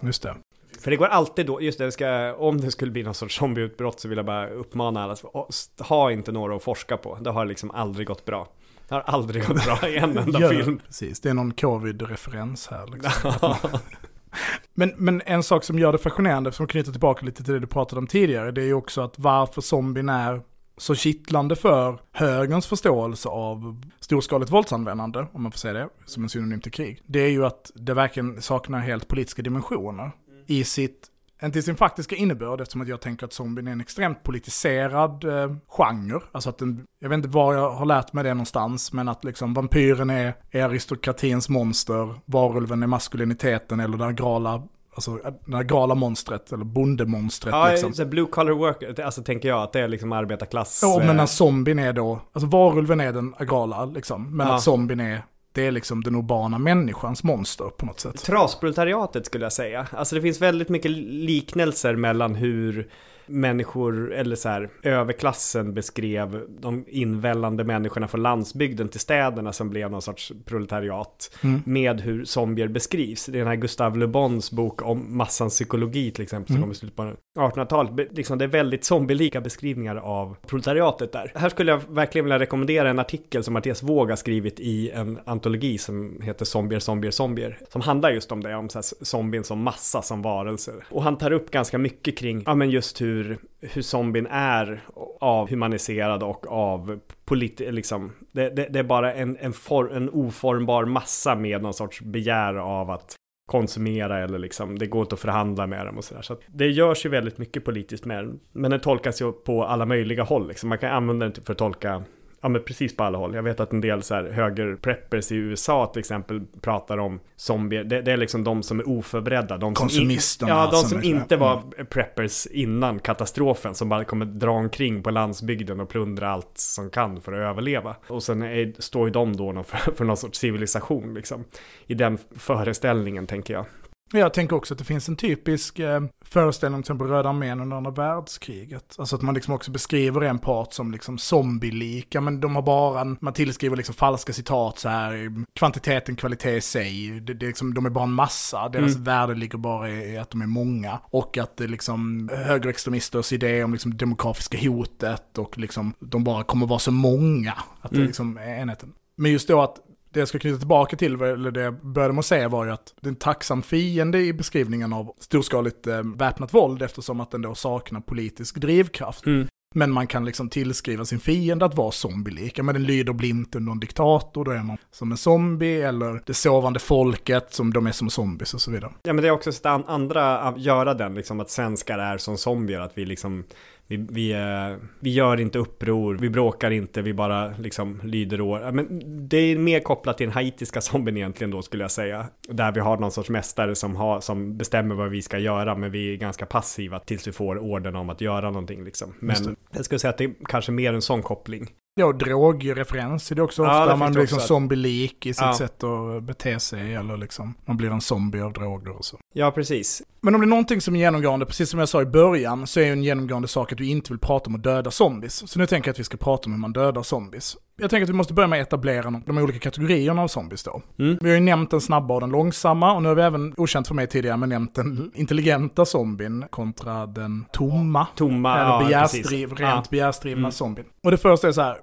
S1: Just det.
S3: För det går alltid då, just det, ska, om det skulle bli någon sorts zombieutbrott så vill jag bara uppmana alla, att ha inte några att forska på. Det har liksom aldrig gått bra. Det har aldrig gått bra i en enda
S1: Gör-
S3: film.
S1: Precis, det är någon covid-referens här. Liksom. [laughs] men, men en sak som gör det fascinerande, som knyter tillbaka lite till det du pratade om tidigare, det är ju också att varför zombien är så kittlande för högerns förståelse av storskaligt våldsanvändande, om man får säga det, som en synonym till krig. Det är ju att det verkligen saknar helt politiska dimensioner i sitt inte i sin faktiska innebörd eftersom att jag tänker att zombien är en extremt politiserad eh, genre. Alltså att den, jag vet inte var jag har lärt mig det någonstans, men att liksom vampyren är, är aristokratins monster, varulven är maskuliniteten eller det agrala, alltså det agrala monstret, eller bondemonstret
S3: Ja,
S1: liksom.
S3: så blue collar work, alltså tänker jag att det är liksom arbetarklass.
S1: Ja, men
S3: eh,
S1: att zombien är då, alltså varulven är den agrala liksom, men
S3: Ja.
S1: att zombien är, det är liksom den urbana människans monster på något sätt.
S3: Trasproletariatet skulle jag säga. Alltså det finns väldigt mycket liknelser mellan hur människor, eller så här, överklassen beskrev de invällande människorna från landsbygden till städerna som blev någon sorts proletariat.
S1: Mm.
S3: Med hur zombier beskrivs. Det är den här Gustave Le Bons bok om massans psykologi till exempel, som
S1: Mm.
S3: kom i slutet på 1800-talet. Be- Liksom, det är väldigt zombielika beskrivningar av proletariatet där. Här skulle jag verkligen vilja rekommendera en artikel som Mattias Våg har skrivit i en antologi som heter Zombier, zombier, zombier. Som handlar just om det, om så här zombien som massa, som varelser. Och han tar upp ganska mycket kring, ja men just hur, hur zombien är avhumaniserad och av polit, liksom, det, det, det är bara en, en, for, en oformbar massa med någon sorts begär av att konsumera eller liksom, det går inte att förhandla med dem och sådär. Så att det görs ju väldigt mycket politiskt med den. Men den tolkas ju på alla möjliga håll liksom. Man kan använda den för att tolka Ja men precis på alla håll. Jag vet att en del så här högerpreppers i USA till exempel pratar om zombier. Det, det är liksom de som är oförberedda. De som
S1: Konsumisterna
S3: In, ja, de
S1: som
S3: som inte var preppers innan katastrofen. Som bara kommer dra omkring på landsbygden och plundra allt som kan för att överleva. Och sen är, står ju de då för, för någon sorts civilisation liksom. I den föreställningen tänker jag.
S1: Jag tänker också att det finns en typisk eh, föreställning till exempel Röda armén under andra världskriget. Alltså att man liksom också beskriver en part som liksom zombie-lika, men de har bara, en, man tillskriver liksom falska citat så här, kvantiteten, kvalitet i sig, det, det liksom, de är bara en massa, deras
S3: Mm.
S1: värde ligger bara i, att de är många. Och att det liksom högerextremisters idé om liksom demografiska hotet och liksom de bara kommer vara så många, att det
S3: Mm.
S1: liksom är enheten. Men just då att det jag ska knyta tillbaka till, eller det jag började med att säga var ju att det är en tacksam fiende i beskrivningen av storskaligt eh, väpnat våld eftersom att den då saknar politisk drivkraft.
S3: Mm.
S1: Men man kan liksom tillskriva sin fiende att vara zombie-lika. Men den lyder blint under en diktator, då är man som en zombie, eller det sovande folket, som de är som zombies och så vidare.
S3: Ja men det är också så att andra att göra den, liksom att svenskar är som zombier, att vi liksom vi, vi, eh, vi gör inte uppror, vi bråkar inte, vi bara liksom lyder år. Men det är mer kopplat till den haitiska [laughs] zombien egentligen då skulle jag säga. Där vi har någon sorts mästare som, har, som bestämmer vad vi ska göra, men vi är ganska passiva tills vi får orden om att göra någonting liksom. Men jag skulle säga att det är kanske mer en sån koppling.
S1: Ja, drogreferens är det också
S3: Ja,
S1: ofta.
S3: det
S1: man blir liksom
S3: också.
S1: zombie-lik i sitt
S3: Ja.
S1: sätt att bete sig, eller liksom man blir en zombie av droger och så.
S3: Ja, precis.
S1: Men om det är någonting som är genomgående, precis som jag sa i början, så är ju en genomgående sak att du inte vill prata om att döda zombies. Så nu tänker jag att vi ska prata om hur man dödar zombies. Jag tänker att vi måste börja med att etablera de- olika kategorierna av zombies då.
S3: Mm.
S1: Vi har ju nämnt den snabba och den långsamma, och nu har vi även, okänt för mig tidigare, men nämnt den intelligenta zombien kontra den tomma,
S3: Tomma,
S1: eller
S3: ja,
S1: begärsdriv, rent
S3: Ja.
S1: begärsdrivna
S3: Mm.
S1: zombien. Och det första är så här,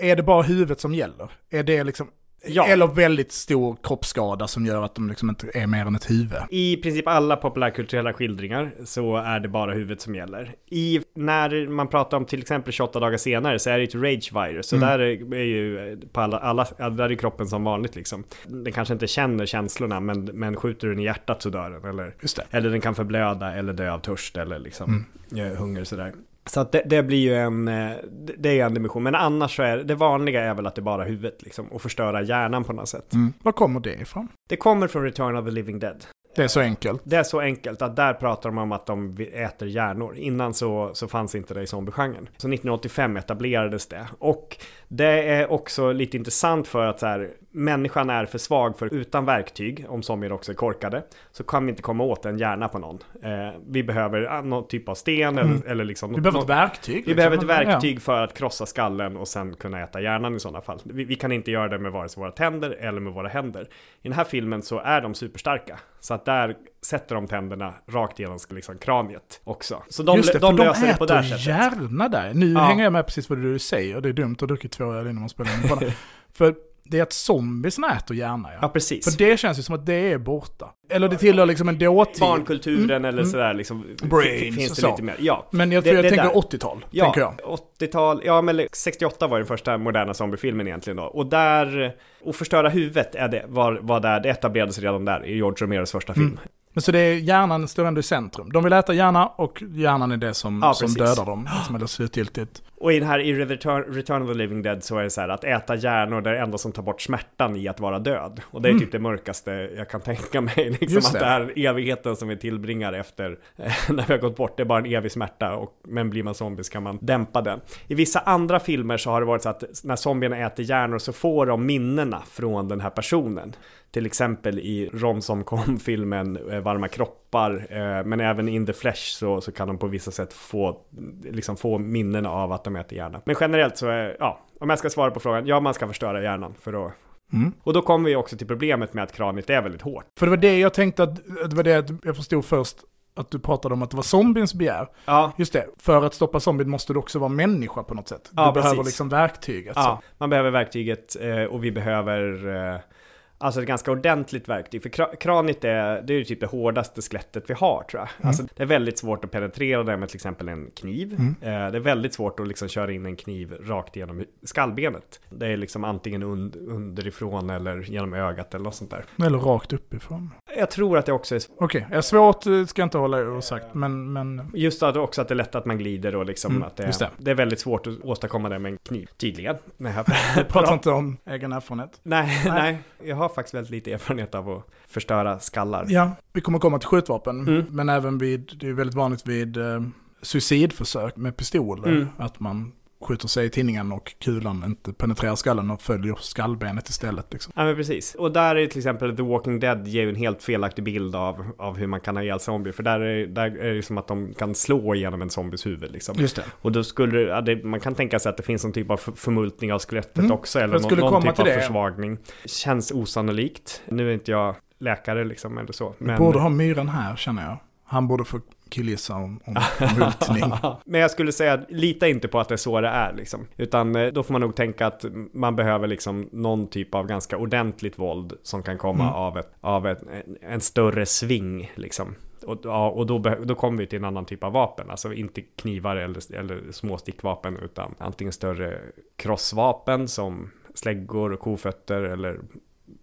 S1: är det bara huvudet som gäller? Är det liksom,
S3: Ja.
S1: eller väldigt stor kroppsskada som gör att de liksom inte är mer än ett huvud?
S3: I princip alla populärkulturella skildringar så är det bara huvudet som gäller. I, när man pratar om till exempel 28 dagar senare så är det ett rage virus. Så
S1: Mm.
S3: där är, ju på alla, alla, där är kroppen som vanligt liksom. Den kanske inte känner känslorna men, men skjuter den i hjärtat så dör den. Eller, eller den kan förblöda eller dö av törst eller liksom
S1: Mm.
S3: eh, hunger sådär. Så att det, det blir ju en, eh, det- det är en dimension. Men annars så är det vanliga är väl att det är bara huvudet liksom. Och förstöra hjärnan på något sätt.
S1: Mm. Var kommer det ifrån?
S3: Det kommer från Return of the Living Dead.
S1: Det är så enkelt.
S3: Det är så enkelt att där pratar de om att de äter hjärnor. Innan så, så fanns inte det i zombiegenren. Så 1985 etablerades det. Och det är också lite intressant för att så här, människan är för svag för utan verktyg, om zombier också är korkade, så kan vi inte komma åt en hjärna på någon. Eh, vi behöver ah, någon typ av sten eller,
S1: Mm.
S3: eller liksom...
S1: Vi behöver
S3: något-
S1: ett verktyg.
S3: vi
S1: liksom.
S3: behöver ett
S1: Ja.
S3: verktyg för att krossa skallen och sen kunna äta hjärnan i sådana fall. Vi, vi kan inte göra det med vare sig våra tänder eller med våra händer. I den här filmen så är de superstarka. Så att där sätter de tänderna rakt genom liksom, kraniet också. Så de,
S1: Just det,
S3: de
S1: för
S3: löser det på det här sättet.
S1: hjärna där. Nu
S3: Ja.
S1: hänger jag med precis vad du säger. Det är dumt att dricka två öl innan man spelar in. [laughs] För det är att zombiesna äter hjärna, ja.
S3: Ja, precis.
S1: För det känns ju som att det är borta. Eller det tillhör liksom en dåtid.
S3: Barnkulturen eller sådär liksom.
S1: Mm. Brains
S3: finns det
S1: så.
S3: lite mer. Ja.
S1: Men jag,
S3: Det-
S1: jag
S3: det
S1: tänker
S3: där.
S1: 80-tal,
S3: Ja,
S1: tänker jag.
S3: 80-tal, ja men 68 var den första moderna zombiefilmen egentligen då. Och där, och förstöra huvudet är det, var, var där, det etablerades redan där i George Romeros första film.
S1: Mm. Men så det är hjärnan står ändå i centrum. De vill äta hjärna och hjärnan är det som,
S3: Ja,
S1: som dödar dem. Som är det slutgiltigt.
S3: Och i den här i Return, Return of the Living Dead så är det så här att äta hjärnor det är det enda som tar bort smärtan i att vara död. Och det är typ det mörkaste jag kan tänka mig. [laughs] Liksom
S1: Mm. Just
S3: att
S1: det.
S3: här evigheten som vi tillbringar efter eh, [laughs] när vi har gått bort, det är bara en evig smärta. Och, men blir man zombie så kan man dämpa den. I vissa andra filmer så har det varit så att när zombierna äter hjärnor så får de minnena från den här personen. Till exempel i Romsom-kom-filmen eh, Varma kroppar, eh, men även In the Flesh så, så kan de på vissa sätt få, liksom få minnen av att de äter hjärna. Men generellt så är, ja, om jag ska svara på frågan, ja man ska förstöra hjärnan för att
S1: Mm.
S3: och då kommer vi också till problemet med att kraniet är väldigt hårt.
S1: För det var det jag tänkte att, det var det jag förstod först. Att du pratade om att det var zombiens begär.
S3: Ja,
S1: Just det, för att stoppa zombien måste du också vara människa på något sätt. Du
S3: Ja,
S1: behöver
S3: precis.
S1: liksom verktyget.
S3: ja man behöver verktyget eh, och vi behöver eh, Alltså ett ganska ordentligt verktyg, för kra- kraniet är, det är ju typ det hårdaste skelettet vi har tror jag. Alltså det är väldigt svårt att penetrera det med till exempel en kniv.
S1: Mm.
S3: Eh, det är väldigt svårt att liksom köra in en kniv rakt genom skallbenet. Det är liksom antingen und- underifrån eller genom ögat eller något sånt där.
S1: Eller rakt uppifrån.
S3: Jag tror att det också är
S1: Okej, okay. svårt eh, ska jag inte hålla osagt, men, men
S3: Just att också att det är lätt att man glider och liksom
S1: Mm,
S3: att det,
S1: det.
S3: det är väldigt svårt att åstadkomma det med en kniv. Tydligen. Nej, jag [laughs]
S1: pratar inte om egen erfarenhet.
S3: nej,
S1: Nej.
S3: nej, jag har faktiskt väldigt lite erfarenhet av att förstöra skallar.
S1: Ja, vi kommer komma till skjutvapen,
S3: Mm.
S1: men även vid, det är väldigt vanligt vid eh, suicidförsök med pistoler,
S3: Mm.
S1: att man skjuter sig i tinningen och kulan inte penetrerar skallen och följer skallbenet istället. Liksom.
S3: Ja men precis. Och där är till exempel The Walking Dead ger ju en helt felaktig bild av, av hur man kan ha ihjäl zombier. För där är, där är det som att de kan slå igenom en zombies huvud liksom.
S1: Just det.
S3: Och då skulle ja, det, man kan tänka sig att det finns någon typ av för- förmultning av skelettet
S1: Mm.
S3: också. Eller någon, någon typ av
S1: det.
S3: försvagning. Känns osannolikt. Nu är inte jag läkare liksom eller så.
S1: Vi borde ha myren här känner jag. Han borde få killgissa om, om multning. [laughs]
S3: Men jag skulle säga, lita inte på att det är så det är liksom. Utan eh, då får man nog tänka att man behöver liksom någon typ av ganska ordentligt våld som kan komma
S1: Mm.
S3: av, ett, av ett, en, en större sving liksom. Och, och då, då kommer vi till en annan typ av vapen, alltså inte knivar eller, eller små stickvapen utan antingen större krossvapen som släggor och kofötter eller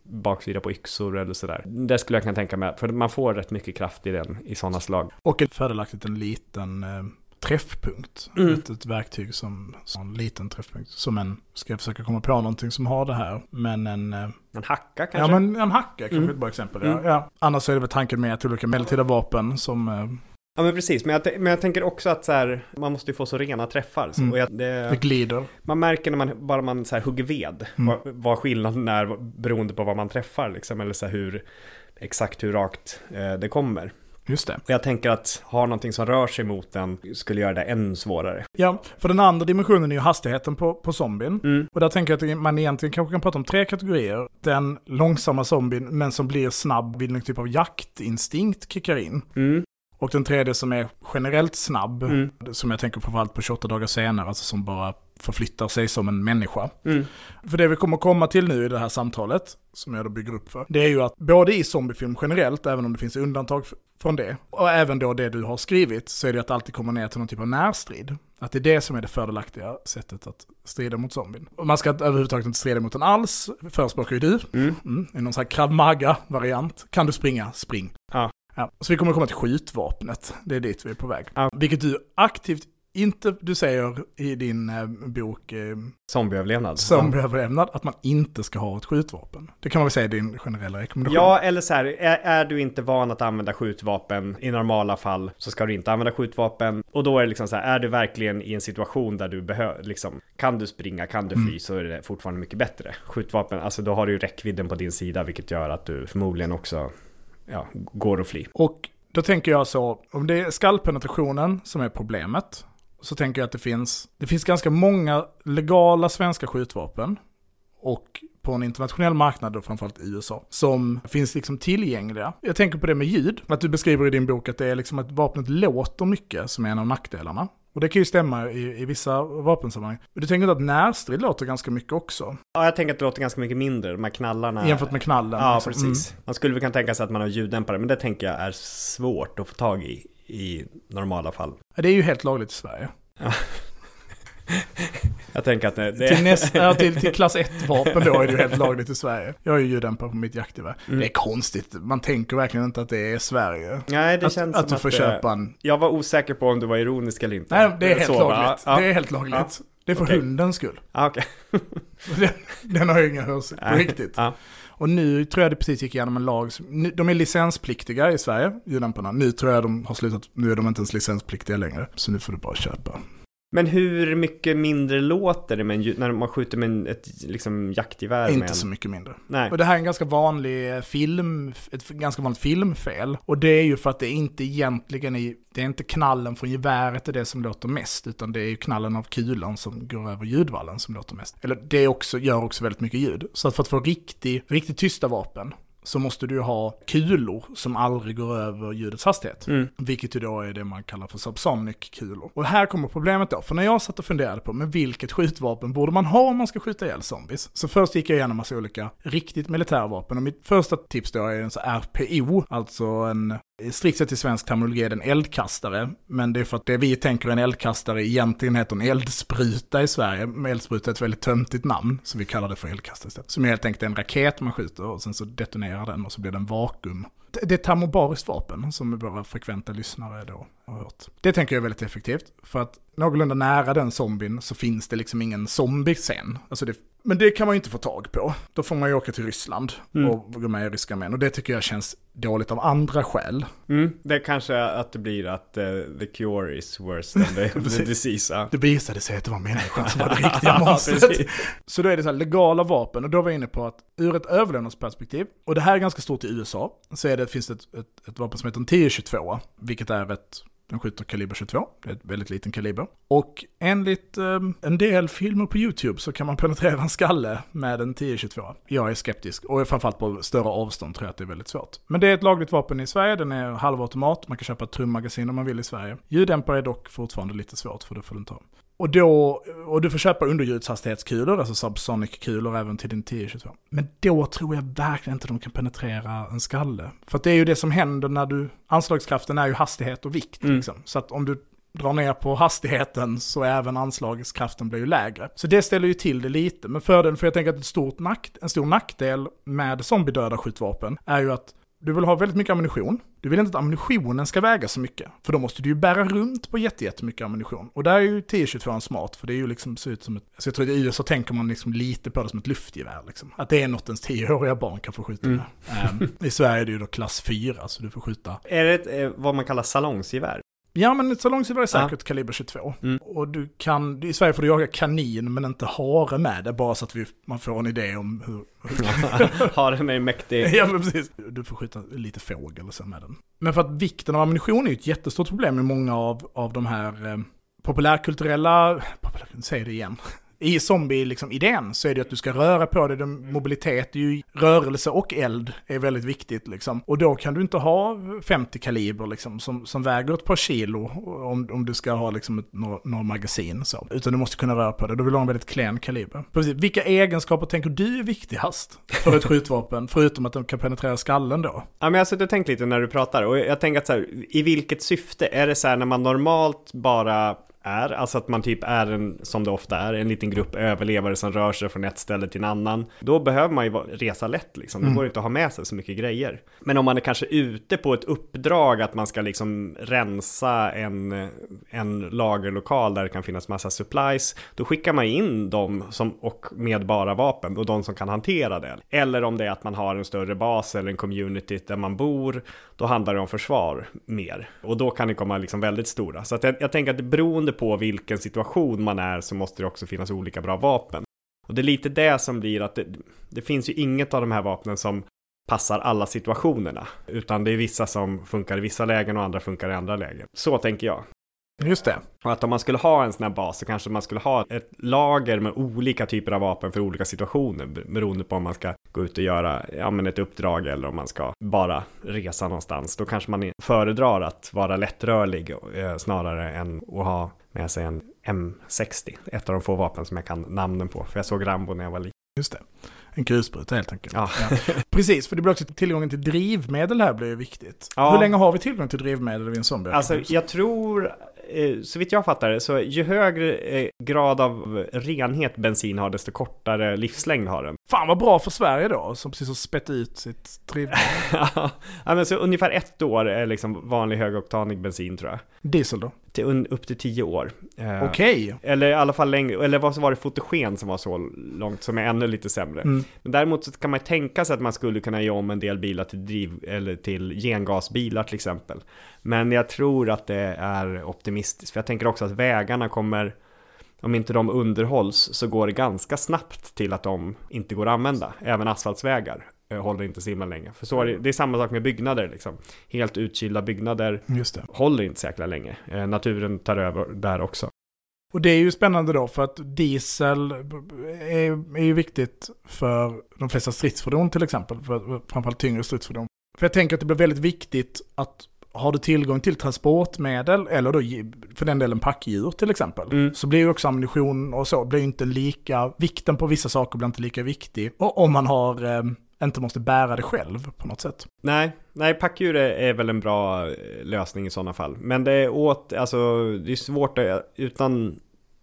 S3: baksida på yxor eller sådär. Det skulle jag kunna tänka mig, för man får rätt mycket kraft i den i sådana slag.
S1: Och fördelaktigt en liten eh, träffpunkt.
S3: Mm.
S1: Ett, ett verktyg som, som en liten träffpunkt. Som en, ska jag försöka komma på någonting som har det här. Men en, eh,
S3: En hacka kanske?
S1: ja men en hacka kanske
S3: Mm.
S1: ett bra exempel.
S3: Mm.
S1: Ja. Ja. Annars så är det väl tanken med att olika medeltida vapen som, eh,
S3: Ja men precis, men jag, men jag tänker också att så här, man måste ju få så rena träffar. Så,
S1: Mm.
S3: och jag,
S1: det
S3: det,
S1: glider.
S3: man märker när man bara man så här hugger ved,
S1: Mm.
S3: vad, vad skillnaden är beroende på vad man träffar liksom, eller så här hur, exakt hur rakt eh, det kommer.
S1: Just det.
S3: Jag tänker att ha någonting som rör sig mot den skulle göra det ännu svårare.
S1: Ja, för den andra dimensionen är ju hastigheten på, på zombien.
S3: Mm.
S1: Och där tänker jag att man egentligen kanske kan prata om tre kategorier. Den långsamma zombien, men som blir snabb vid någon typ av jaktinstinkt kickar in.
S3: Mm.
S1: Och den tredje som är generellt snabb,
S3: Mm.
S1: som jag tänker framförallt på 28 dagar senare, alltså som bara förflyttar sig som en människa.
S3: Mm.
S1: För det vi kommer komma till nu i det här samtalet, som jag då bygger upp för, det är ju att både i zombiefilm generellt, även om det finns undantag från det, och även då det du har skrivit, så är det att det alltid kommer ner till någon typ av närstrid. Att det är det som är det fördelaktiga sättet att strida mot zombien. Och man ska överhuvudtaget inte strida mot den alls, förespråkar ju du.
S3: Mm.
S1: Mm, I någon sån här krav maga-variant. Kan du springa, spring.
S3: Ja.
S1: Ja, så vi kommer komma till skjutvapnet. Det är dit vi är på väg.
S3: Ja.
S1: Vilket du aktivt inte, du säger i din eh, bok eh,
S3: Zombieöverlevnad.
S1: Zombieöverlevnad att man inte ska ha ett skjutvapen. Det kan man väl säga är din generella rekommendation.
S3: Ja, eller så här, är, är du inte van att använda skjutvapen i normala fall så ska du inte använda skjutvapen. Och då är det liksom så här, är du verkligen i en situation där du behöver, liksom, kan du springa, kan du fly
S1: Mm.
S3: så är det fortfarande mycket bättre. Skjutvapen, alltså då har du ju räckvidden på din sida vilket gör att du förmodligen också, ja, går att fly.
S1: Och då tänker jag så, om det är skallpenetrationen som är problemet, så tänker jag att det finns, det finns ganska många legala svenska skjutvapen och på en internationell marknad, och framförallt i USA, som finns liksom tillgängliga. Jag tänker på det med ljud, att du beskriver i din bok att det är liksom att vapnet låter mycket som är en av nackdelarna. Och det kan ju stämma i, i vissa vapensammanhang. Men du tänker inte att närstrid låter ganska mycket också?
S3: Ja, jag tänker att det låter ganska mycket mindre, de här knallarna.
S1: Jämfört med knallen.
S3: Ja,
S1: liksom.
S3: precis. Man skulle väl kunna tänka sig att man har ljuddämpare, men det tänker jag är svårt att få tag i i normala fall.
S1: Ja, det är ju helt lagligt i Sverige.
S3: Jag tänker att det... det...
S1: Till, näst, ja, till, till klass 1-vapen då är det ju helt lagligt i Sverige. Jag har ju ljuddämpare på mitt jaktgevär.
S3: Mm.
S1: Det är konstigt, man tänker verkligen inte att det är Sverige.
S3: Nej, det
S1: Att,
S3: känns
S1: att
S3: som
S1: du
S3: att
S1: får
S3: det-
S1: köpa en...
S3: Jag var osäker på om du var ironisk eller inte.
S1: Nej, det är helt
S3: Så,
S1: lagligt.
S3: Ja,
S1: Det är helt lagligt. Det är för
S3: Okej.
S1: hundens skull.
S3: ja, okej. [laughs]
S1: Den, den har ju ingen hörsel på riktigt.
S3: Ja.
S1: Och nu tror jag det precis gick igenom en lag. Som, nu- de är licenspliktiga i Sverige, ljuddämparna. Nu tror jag de har slutat, nu är de inte ens licenspliktiga längre. Så nu får du bara köpa.
S3: Men hur mycket mindre låter det med när man skjuter med en, ett liksom, jaktgevär? med
S1: Inte
S3: en...
S1: så mycket mindre.
S3: Nej.
S1: Och det här är en ganska vanlig eh, film, ett ganska vanligt filmfel. Och det är ju för att det är inte egentligen i, det är inte knallen från geväret det är det som låter mest, utan det är ju knallen av kulan som går över ljudvallen som låter mest. Eller det också, gör också väldigt mycket ljud. Så att för att få riktigt, riktigt tysta vapen så måste du ha kulor som aldrig går över ljudets hastighet.
S3: Mm.
S1: Vilket ju då är det man kallar för subsonic-kulor. Och här kommer problemet då, för när jag satt och funderade på men vilket skjutvapen borde man ha om man ska skjuta ihjäl zombies? Så först gick jag igenom massa olika riktigt militärvapen och mitt första tips då är en så RPO, alltså en Strikt sett i svensk terminologi är det en eldkastare, men det är för att det vi tänker en eldkastare egentligen heter en eldspruta i Sverige. Men Eldspruta är ett väldigt töntigt namn, så vi kallar det för eldkastare istället. Som helt enkelt är en raket man skjuter och sen så detonerar den och så blir det en vakuum. Det det är ett termobariskt vapen som våra frekventa lyssnare då har hört. Det tänker jag är väldigt effektivt, för att någorlunda nära den zombien så finns det liksom ingen zombie-scen. Alltså det, men det kan man ju inte få tag på. Då får man ju åka till Ryssland
S3: Mm.
S1: och gå med i ryska män. Och det tycker jag känns dåligt av andra skäl.
S3: Mm. Det är kanske att det blir att eh, the cure is worse than the, [laughs] the disease.
S1: Det visade sig att det var människan som var det [laughs] riktiga monstret. så då är det så här legala vapen och då var jag inne på att ur ett överlevnadsperspektiv, och det här är ganska stort i USA, så är det, finns det ett, ett, ett vapen som heter en 1022, vilket är ett den skjuter kaliber 22, det är ett väldigt liten kaliber. Och enligt eh, en del filmer på YouTube så kan man penetrera en skalle med en 10-22. Jag är skeptisk, och framförallt på större avstånd tror jag att det är väldigt svårt. Men det är ett lagligt vapen i Sverige, den är halvautomat, man kan köpa ett trummagasin om man vill i Sverige. Ljuddämpare är dock fortfarande lite svårt för det får du inte ha. Och, då, och du får köpa underljudshastighetskulor, alltså subsonic-kulor även till din 1022. Men då tror jag verkligen inte de kan penetrera en skalle. För att det är ju det som händer när du, anslagskraften är ju hastighet och vikt
S3: Mm.
S1: liksom. Så att om du drar ner på hastigheten så även anslagskraften blir ju lägre. Så det ställer ju till det lite. Men fördelen, för jag tänker att ett stort nack, en stor nackdel med zombiedöda skjutvapen är ju att du vill ha väldigt mycket ammunition. Du vill inte att ammunitionen ska väga så mycket. För då måste du ju bära runt på jätte- jättemycket ammunition. Och där är ju 1022 smart, för det är ju liksom, ser ut som ett... Så jag tror att i USA tänker man liksom lite på det som ett luftgevär. Liksom. Att det är något ens 10-åriga barn kan få skjuta med. Ehm, I Sverige är det ju då klass 4, så du får skjuta
S3: Är det ett, eh, vad man kallar salongsgevär?
S1: Ja, men ett salongsgevär är
S3: Ja.
S1: säkert kaliber 22.
S3: Mm.
S1: Och du kan, i Sverige får du jaga kanin men inte hare med det, bara så att vi, man får en idé om hur... [laughs]
S3: Har den är mäktig. [laughs]
S1: ja, men precis. Du får skjuta lite fågel och sen med den. Men för att vikten av ammunition är ju ett jättestort problem i många av, av de här eh, populärkulturella, populär, säg det igen. I zombie-idén liksom, så är det att du ska röra på dig, mobilitet är ju, rörelse och eld är väldigt viktigt liksom. Och då kan du inte ha 50 kaliber liksom, som, som väger ett par kilo om, om du ska ha liksom ett, några, några magasin så. Utan du måste kunna röra på dig, då vill du ha en väldigt klen kaliber. Precis. Vilka egenskaper tänker du är viktigast för ett skjutvapen, [laughs] förutom att de kan penetrera skallen då?
S3: Ja, men jag har suttit och tänkt lite när du pratar och jag tänker att så här, i vilket syfte? Är det så här när man normalt bara är. Alltså att man typ är en, som det ofta är, en liten grupp överlevare som rör sig från ett ställe till en annan. Då behöver man ju resa lätt liksom. Det
S1: Mm.
S3: går inte att ha med sig så mycket grejer. Men om man är kanske ute på ett uppdrag att man ska liksom rensa en, en lagerlokal där det kan finnas massa supplies, då skickar man in dem som, och med bara vapen och de som kan hantera det. Eller om det är att man har en större bas eller en community där man bor, då handlar det om försvar mer. Och då kan det komma liksom väldigt stora. Så att jag, jag tänker att det beroende på vilken situation man är så måste det också finnas olika bra vapen. Och det är lite det som blir att det, det finns ju inget av de här vapnen som passar alla situationerna. Utan det är vissa som funkar i vissa lägen och andra funkar i andra lägen. Så tänker jag.
S1: Just det.
S3: Och att om man skulle ha en sån här bas så kanske man skulle ha ett lager med olika typer av vapen för olika situationer. Beroende på om man ska gå ut och göra ja, men ett uppdrag eller om man ska bara resa någonstans. Då kanske man föredrar att vara lättrörlig eh, snarare än att ha med sig en M60. Ett av de få vapen som jag kan namnen på. För jag såg Rambo när jag var liten.
S1: Just det. En kulspruta helt enkelt.
S3: Ja. [laughs]
S1: Precis, för det blir också tillgången till drivmedel här blir ju viktigt.
S3: Ja.
S1: Hur länge har vi tillgång till drivmedel vid en zombie?
S3: Alltså jag tror, eh, så vitt jag fattar det, så ju högre eh, grad av renhet bensin har, desto kortare livslängd har den.
S1: Fan vad bra för Sverige då, som precis har spett ut sitt drivmedel. [laughs]
S3: ja, men så ungefär ett år är liksom vanlig högoktanig bensin tror jag.
S1: Diesel då?
S3: Till upp till tio år. Eh,
S1: Okej.
S3: Eller i alla fall längre, eller vad så var det fotogen som var så långt, som är ännu lite sämre.
S1: Mm.
S3: Men däremot så kan man tänka sig att man skulle kunna göra om en del bilar till driv, eller till gengasbilar till exempel. Men jag tror att det är optimistiskt, för jag tänker också att vägarna kommer, om inte de underhålls så går det ganska snabbt till att de inte går att använda. Även asfaltsvägar eh, håller inte så himla länge. För så är det, det är samma sak med byggnader liksom. Helt utkylda byggnader håller inte så jäkla länge. Eh, naturen tar över där också.
S1: Och det är ju spännande då för att diesel är, är ju viktigt för de flesta stridsfordon till exempel. För, framförallt tyngre stridsfordon. För jag tänker att det blir väldigt viktigt att har du tillgång till transportmedel, eller då för den delen packdjur till exempel,
S3: Mm.
S1: så blir ju också ammunition och så, blir inte lika, vikten på vissa saker blir inte lika viktig. Och om man har, eh, inte måste bära det själv på något sätt.
S3: Nej, nej packdjur är, är väl en bra eh, lösning i sådana fall. Men det är åt, alltså det är svårt att, utan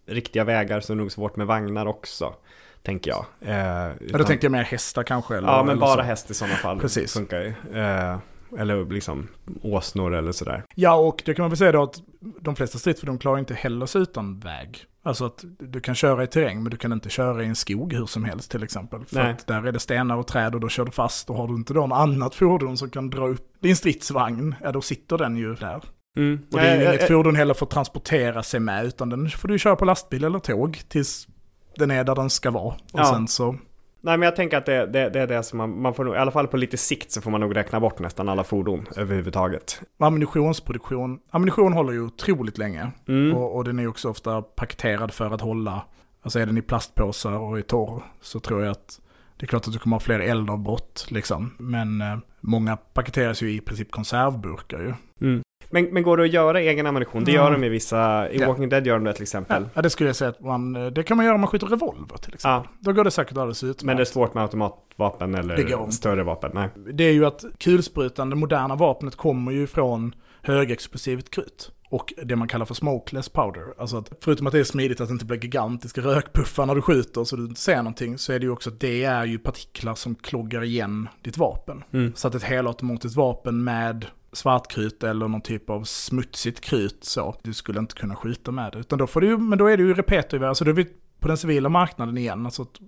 S3: riktiga vägar så är det nog svårt med vagnar också. Tänker jag. Eh, utan,
S1: då tänker jag mer hästar kanske. Eller,
S3: ja, men
S1: eller
S3: bara
S1: så.
S3: häst i sådana fall
S1: Precis.
S3: funkar ju. Eh, eller liksom åsnor eller sådär.
S1: Ja, och det kan man väl säga då att de flesta stridsfordon klarar inte heller sig utan väg. Alltså att du kan köra i terräng, men du kan inte köra i en skog hur som helst till exempel. För
S3: Nej.
S1: att där är det stenar och träd och då kör du fast. Och har du inte då något annat fordon som kan dra upp din stridsvagn, ja då sitter den ju där.
S3: Mm.
S1: Och det är ju inget fordon heller för att transportera sig med, utan den får du köra på lastbil eller tåg tills den är där den ska vara. Och
S3: Ja.
S1: sen så,
S3: Nej men jag tänker att det, det, det är det som man, man får nog, i alla fall på lite sikt så får man nog räkna bort nästan alla fordon överhuvudtaget.
S1: ammunitionsproduktion, ammunition håller ju otroligt länge.
S3: Mm.
S1: Och, och den är också ofta paketerad för att hålla, alltså är den i plastpåsar och i torr så tror jag att det är klart att du kommer ha fler eldavbrott liksom. Men eh, många paketeras ju i princip konservburkar ju.
S3: Mm. Men, men går det att göra egen ammunition? Det gör de i vissa, i. Walking Dead gör de det till exempel.
S1: Ja, det skulle jag säga att man, eh, det kan man göra om man skjuter revolver till exempel.
S3: Ja.
S1: Då går det säkert alldeles utmärkt.
S3: Men det är svårt med automatvapen eller större vapen? Nej.
S1: det är ju att kulsprutan, det moderna vapnet, kommer ju från högexplosivt krut. Och det man kallar för smokeless powder. Alltså att förutom att det är smidigt att det inte blir gigantiska rökpuffar när du skjuter så du inte ser någonting, så är det ju också att det är ju partiklar som kloggar igen ditt vapen.
S3: Mm.
S1: Så att ett helautomatiskt vapen med svartkrut eller någon typ av smutsigt krut så, du skulle inte kunna skjuta med det. Utan då får du ju, men då är det ju repetergevär, alltså då är vi på den civila marknaden igen, alltså ett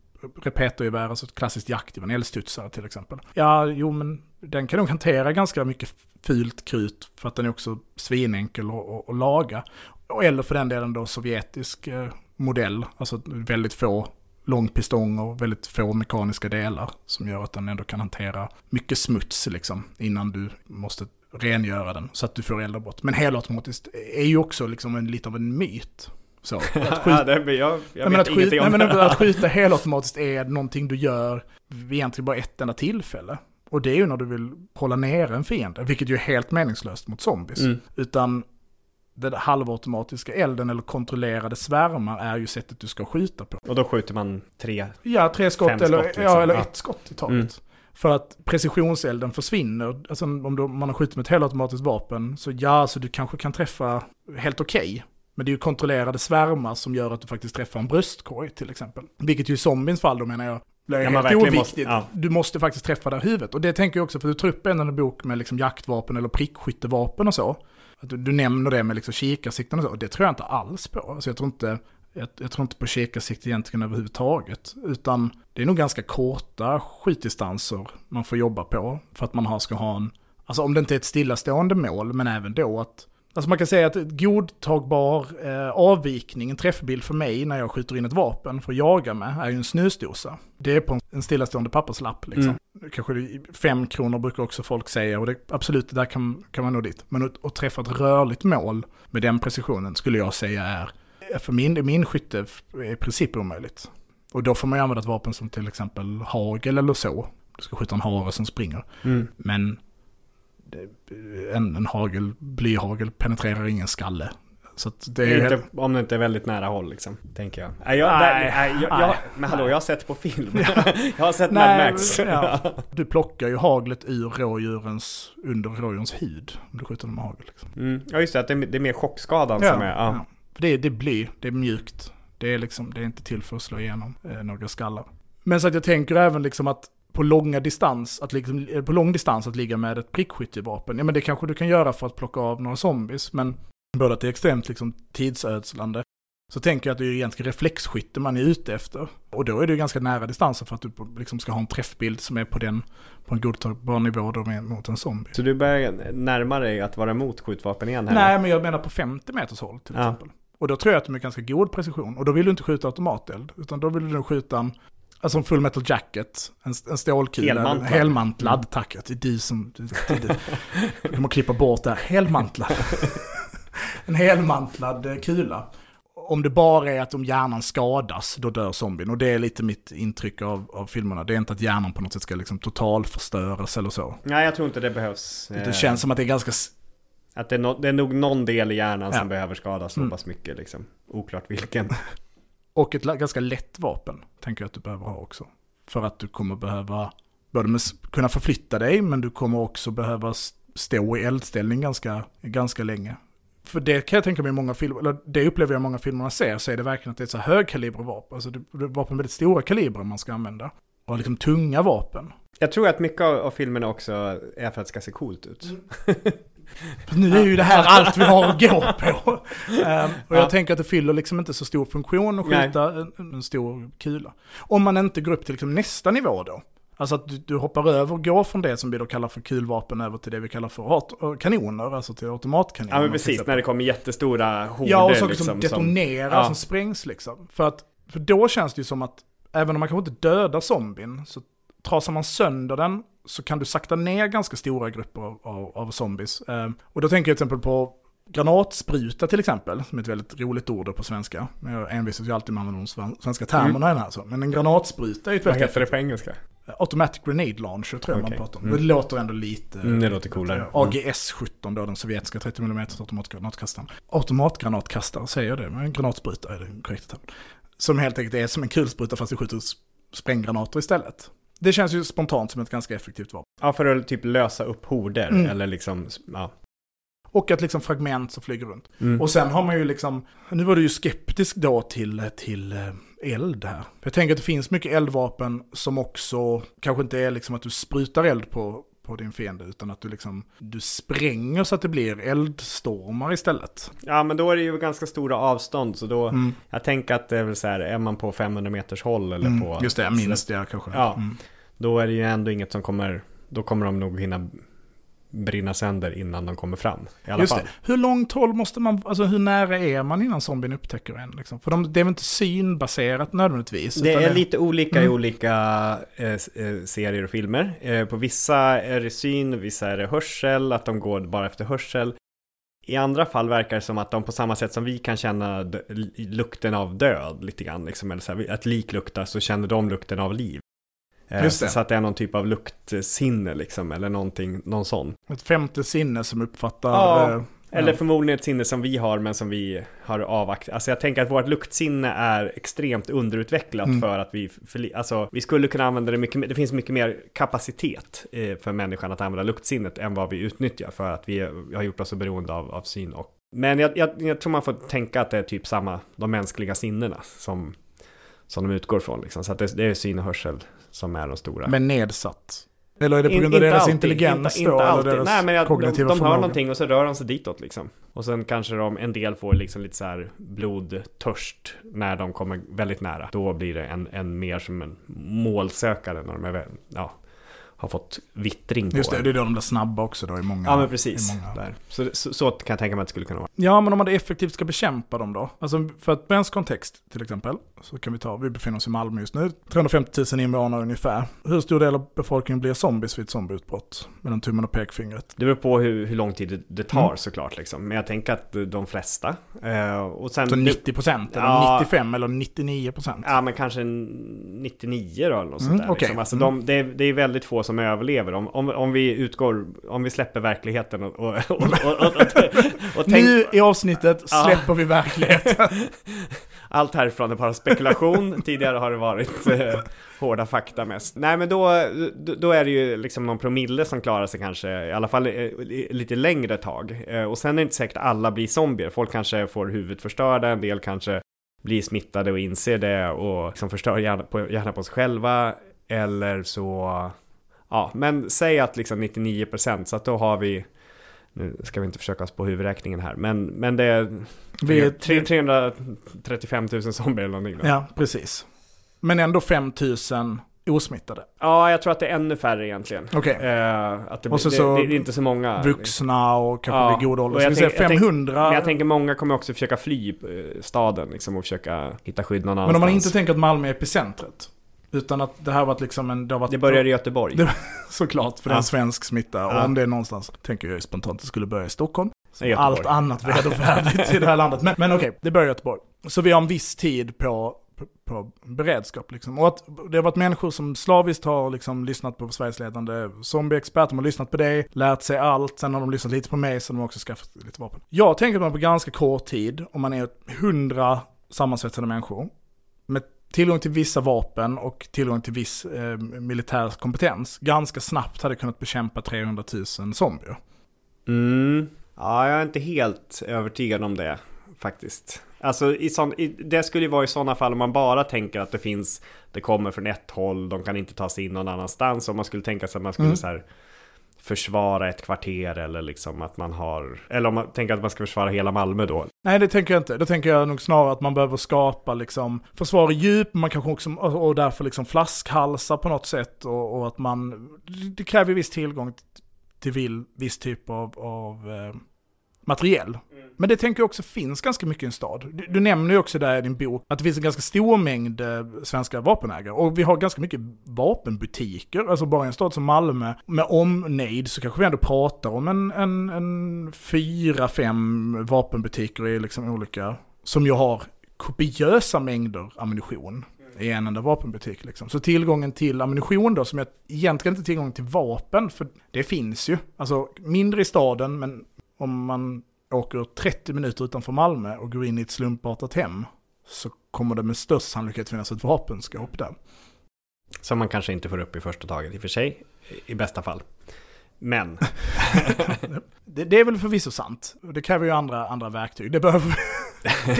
S1: repetergevär, alltså ett klassiskt jaktgevär, en eldstudsare till exempel. Ja, jo men den kan nog hantera ganska mycket fult krut för att den är också svinenkel att- att att laga. Eller för den delen då sovjetisk eh, modell, alltså väldigt få långpistong och väldigt få mekaniska delar som gör att den ändå kan hantera mycket smuts liksom innan du måste rengöra den så att du får eldavbrott. Men helautomatiskt är ju också liksom en, lite av en myt. Så, att skjuta, [laughs]
S3: ja, det, jag jag
S1: nej, att, skjuta, nej, men att skjuta helautomatiskt är någonting du gör vid egentligen bara ett enda tillfälle. Och det är ju när du vill hålla nere en fiende, vilket ju är helt meningslöst mot zombies.
S3: Mm.
S1: Utan den halvautomatiska elden eller kontrollerade svärmar är ju sättet du ska skjuta på.
S3: Och då skjuter man tre.
S1: Ja, tre skott, eller,
S3: skott, liksom.
S1: ja, eller ett skott i taget.
S3: Mm.
S1: För att precisionselden försvinner. Alltså om du, man har skjutit med ett helautomatiskt vapen så ja, så du kanske kan träffa helt okej. Men det är ju kontrollerade svärmar som gör att du faktiskt träffar en bröstkorg till exempel. Vilket ju i zombiens fall då menar jag blir
S3: Ja,
S1: helt oviktigt.
S3: måste- ja.
S1: Du måste faktiskt träffa där huvudet. Och det tänker jag också, för du tar upp en bok med liksom jaktvapen eller prickskyttevapen och så. Att du, du nämner det med liksom kikarsikten och så. Och det tror jag inte alls på. Alltså jag tror inte, jag, jag tror inte på kikarsikte egentligen överhuvudtaget. Utan det är nog ganska korta skjutdistanser man får jobba på. För att man ska ha en, alltså om det inte är ett stillastående mål, men även då att Alltså man kan säga att godtagbar eh, avvikning, en träffbild för mig när jag skjuter in ett vapen för att jaga med, är ju en snusdosa. Det är på en, en stillastående papperslapp liksom. Kanske det- fem kronor brukar också folk säga och det, absolut, där kan, kan man nå dit. Men att, att träffa ett rörligt mål med den precisionen skulle jag säga är, för min, min skytte i princip omöjligt. Och då får man ju använda ett vapen som till exempel hagel eller så. Du ska skjuta en hare som springer.
S3: Mm.
S1: Men en, en hagel, blyhagel penetrerar ingen skalle. Så det är
S3: Inte, om det inte är väldigt nära håll liksom, tänker jag. Nej, jag,
S1: Nej,
S3: nej, nej, jag, jag
S1: nej.
S3: men hallå, jag har sett på film. [laughs] jag har sett Mad Max.
S1: ja. [laughs] Du plockar ju haglet ur rådjurens, under rådjurens hud. Om du skjuter dem med hagel. Liksom.
S3: Mm. Ja, just det, att det är, det är mer chockskadan som är... Ja.
S1: För det det är bly, det är mjukt. Det är, liksom, det är inte till för att slå igenom eh, några skallar. Men så att jag tänker även liksom att på långa distans, att liksom, eh, på lång distans att ligga med ett prickskyttevapen, ja men det kanske du kan göra för att plocka av några zombies, men både att det är extremt liksom tidsödslande, så tänker jag att det är egentligen reflexskytte man är ute efter. Och då är det ju ganska nära distanser för att du liksom ska ha en träffbild som är på, den, på en godtagbar nivå då mot en zombie.
S3: Så du börjar närma dig att vara emot skjutvapen igen här?
S1: Nej, men jag menar på 50 meters håll till
S3: Ja.
S1: exempel. Och då tror jag att de är ganska god precision. Och då vill du inte skjuta automateld, utan då vill du skjuta en, alltså en full metal jacket, en, en stålkula.
S3: Helmantlad.
S1: eller- Helmantlad, tack. Det är du som... Du, kommer klippa bort det här. Helmantlad. [laughs] en helmantlad eh, kula. Om det bara är att om hjärnan skadas, då dör zombien. Och det är lite mitt intryck av, av filmerna. Det är inte att hjärnan på något sätt ska liksom totalförstöras eller så.
S3: Nej, jag tror inte det behövs.
S1: Det känns som att det är ganska
S3: Att det är, no, det är nog någon del i hjärnan
S1: Ja.
S3: som behöver skadas så
S1: Mm.
S3: pass mycket liksom. Oklart vilken. [laughs]
S1: Och ett ganska lätt vapen tänker jag att du behöver ha också. För att du kommer behöva både med, kunna förflytta dig, men du kommer också behöva stå i eldställning ganska, ganska länge. För det kan jag tänka mig i många filmer, eller det upplever jag i många filmer man ser, så är det verkligen att det är ett så här högkalibervapen. Alltså det, det är vapen med väldigt stora kalibrer man ska använda. Och liksom tunga vapen.
S3: Jag tror att mycket av, av filmerna också är för att det ska se coolt ut.
S1: För [laughs] nu är ju det här allt vi har att gå på. [laughs] Ehm, och jag
S3: Ja.
S1: tänker att det fyller liksom inte så stor funktion att skjuta en, en stor kula. Om man inte går upp till liksom nästa nivå då. Alltså att du, du hoppar över, går från det som vi då kallar för kulvapen över till det vi kallar för kanoner, alltså till automatkanoner.
S3: Ja men precis, när det kommer jättestora horder
S1: Ja, och saker
S3: liksom.
S1: som detonerar,
S3: ja.
S1: som sprängs liksom. För, att, för då känns det ju som att, även om man kanske inte dödar zombien, så trasar man sönder den så kan du sakta ner ganska stora grupper av, av, zombies. Eh, och då tänker jag till exempel på granatspruta till exempel, som är ett väldigt roligt ord på svenska. Men jag envisas ju alltid med att använda de sven- svenska termerna i den här. Så. Men en granatspruta är ju ett
S3: Vad
S1: väldigt
S3: heter det på engelska?
S1: Automatic Grenade Launcher tror jag
S3: Okej.
S1: man pratar om.
S3: Mm.
S1: Det låter ändå lite...
S3: Mm, det låter coolare. Mm.
S1: AGS-17 då, den sovjetiska 30 mm automatgranatkastaren. Automatgranatkastare säger jag det, men granatspruta är det korrekta termen. Som helt enkelt är som en kulspruta fast du skjuter spränggranater istället. Det känns ju spontant som ett ganska effektivt vapen.
S3: Ja, för att typ lösa upp horder
S1: Mm.
S3: eller liksom, ja.
S1: Och att liksom fragment som flyger runt.
S3: Mm.
S1: Och sen har man ju liksom, nu var du ju skeptisk då till, till eh, eld här. För jag tänker att det finns mycket eldvapen som också kanske inte är liksom att du sprutar eld på, på din fiende, utan att du liksom, du spränger så att det blir eldstormar istället.
S3: Ja, men då är det ju ganska stora avstånd, så då,
S1: Mm.
S3: jag tänker att det är väl så här, är man på 500 meters håll eller
S1: Mm,
S3: på...
S1: just det, minst det kanske.
S3: Ja.
S1: Mm.
S3: Då är det ju ändå inget som kommer, då kommer de nog hinna brinna sönder innan de kommer fram. I alla
S1: Just
S3: fall.
S1: det. Hur långt håll måste man, alltså hur nära är man innan zombien upptäcker en? Liksom? För de, det är väl inte synbaserat nödvändigtvis?
S3: Det är lite olika i
S1: Mm.
S3: olika eh, eh, serier och filmer. Eh, på vissa är det syn, vissa är det hörsel, att de går bara efter hörsel. I andra fall verkar det som att de på samma sätt som vi kan känna lukten av död lite grann, liksom, eller så här, att lik luktar så känner de lukten av liv. Eh. Så att det är någon typ av luktsinne liksom, eller någonting, någon sån.
S1: Ett femte sinne som uppfattar...
S3: Ja,
S1: eh,
S3: Eller förmodligen ett sinne som vi har men som vi har avvaktat. Alltså jag tänker att vårt luktsinne är extremt underutvecklat
S1: Mm.
S3: för att vi, för, alltså vi skulle kunna använda det mycket mer, det finns mycket mer kapacitet eh, för människan att använda luktsinnet än vad vi utnyttjar för att vi, vi har gjort oss så beroende av, av syn och Men jag, jag, jag tror man får tänka att det är typ samma, de mänskliga sinnena som, som de utgår från. Liksom. Så att det, det är syn och hörsel som är de stora.
S1: Men nedsatt. Eller är det på grund av deras
S3: alltid,
S1: intelligens
S3: inte,
S1: då?
S3: inte
S1: eller
S3: alltid.
S1: deras
S3: Nej, men jag, de, de hör
S1: förmåga?
S3: någonting och så rör de sig ditåt liksom. Och sen kanske de, en del får liksom lite så här blodtörst när de kommer väldigt nära. Då blir det en, en mer som en målsökare när de är, väl- ja, har fått vittring på
S1: Just det, det är då de blir snabba också då i många...
S3: Ja men precis.
S1: många.
S3: Så, så, så kan jag tänka mig att det skulle kunna vara.
S1: Ja, men om man effektivt ska bekämpa dem då? Alltså för att svensk kontext till exempel, så kan vi ta, vi befinner oss i Malmö just nu, 350 000 invånare ungefär. Hur stor del av befolkningen blir zombies vid ett zombieutbrott? Mellan tummen och pekfingret.
S3: Det beror på hur, hur lång tid det, tar
S1: Mm.
S3: såklart liksom. Men jag tänker att de flesta. Eh, och sen...
S1: Så 90 procent, eller
S3: Ja.
S1: 95 eller 99 procent?
S3: Ja men kanske en 99 då eller något
S1: Mm,
S3: sånt där.
S1: okej.
S3: Liksom. Alltså, de, det, är, det är väldigt få som överlever. Om, om, om vi utgår, om vi släpper verkligheten och, och, och, och, och, tänk,
S1: Nu i avsnittet släpper vi verkligheten. [laughs]
S3: allt härifrån är bara spekulation. Tidigare har det varit eh, hårda fakta mest. Nej men då, då, är det ju liksom någon promille som klarar sig kanske, i alla fall eh, lite längre tag. Eh, och sen är det inte säkert alla blir zombier. Folk kanske får huvudet förstörda, en del kanske blir smittade och inser det och liksom förstör gärna på, gärna på sig själva. Eller så, ja, men säg att liksom 99% så att då har vi, nu ska vi inte försöka oss på huvudräkningen här, men, men det är
S1: Vi är
S3: tre- 335 000 zombier eller någonting. Då. Ja.
S1: Ja, precis. Men ändå 5 000 osmittade.
S3: jag tror att det är ännu färre egentligen.
S1: Okej.
S3: Eh, att det,
S1: Och så så
S3: det, det är inte så många.
S1: Vuxna och kanske
S3: Ja,
S1: vid god ålder. Ska
S3: jag
S1: vi säga
S3: tänk- jag tänk-
S1: 500?
S3: Men jag tänker många kommer också försöka fly eh, staden liksom, och försöka hitta skydd någon
S1: Men
S3: annanstans.
S1: om man inte tänker att Malmö är epicentret. Utan att det här varit liksom en... Det, har varit,
S3: Det börjar i Göteborg. [laughs]
S1: Det- Såklart, för det är
S3: Ja.
S1: en svensk smitta.
S3: Ja.
S1: Och om det är någonstans, tänker jag spontant, det skulle börja i Stockholm.
S3: I.
S1: Allt annat vedervärdigt i det här [laughs] landet. Men, men okej, det börjar i Göteborg. Så vi har en viss tid på, på, på beredskap liksom. Och att det har varit människor som slaviskt har liksom lyssnat på Sveriges ledande zombieexpert, de har lyssnat på dig, lärt sig allt, sen har de lyssnat lite på mig, så de har också skaffat lite vapen. Jag tänker att man på ganska kort tid, om man är hundra sammansvetsade människor, med tillgång till vissa vapen och tillgång till viss eh, militär kompetens, ganska snabbt hade kunnat bekämpa 300 000 zombier.
S3: Mm. Ja, jag är inte helt övertygad om det faktiskt. Alltså i sån, i, det skulle ju vara i sådana fall om man bara tänker att det finns, det kommer från ett håll, de kan inte ta sig in någon annanstans. Om man skulle tänka sig att man skulle
S1: Mm.
S3: så här, försvara ett kvarter eller liksom att man har, eller om man tänker att man ska försvara hela Malmö då.
S1: Nej, det tänker jag inte. Då tänker jag nog snarare att man behöver skapa liksom försvar i djup, man kanske också, och därför liksom flaskhalsar på något sätt. Och, och att man, det kräver viss tillgång till vill, viss typ av, av eh, materiell. Men det tänker jag också finns ganska mycket i en stad. Du, du nämner ju också där i din bok att det finns en ganska stor mängd eh, svenska vapenägare. Och vi har ganska mycket vapenbutiker. Alltså bara i en stad som Malmö med omnejd så kanske vi ändå pratar om en, en, en fyra, fem vapenbutiker i liksom olika, som ju har kopiösa mängder ammunition i en enda vapenbutik. Liksom. Så tillgången till ammunition då, som jag egentligen inte tillgång till vapen, för det finns ju. Alltså mindre i staden, men om man åker 30 minuter utanför Malmö och går in i ett slumpartat hem, så kommer det med störst sannolikhet finnas ett vapenskåp där.
S3: Som man kanske inte får upp i första taget i och för sig, i bästa fall. Men, [laughs]
S1: Det, det är väl förvisso sant. Det kräver ju andra, andra verktyg. Det behöver [laughs]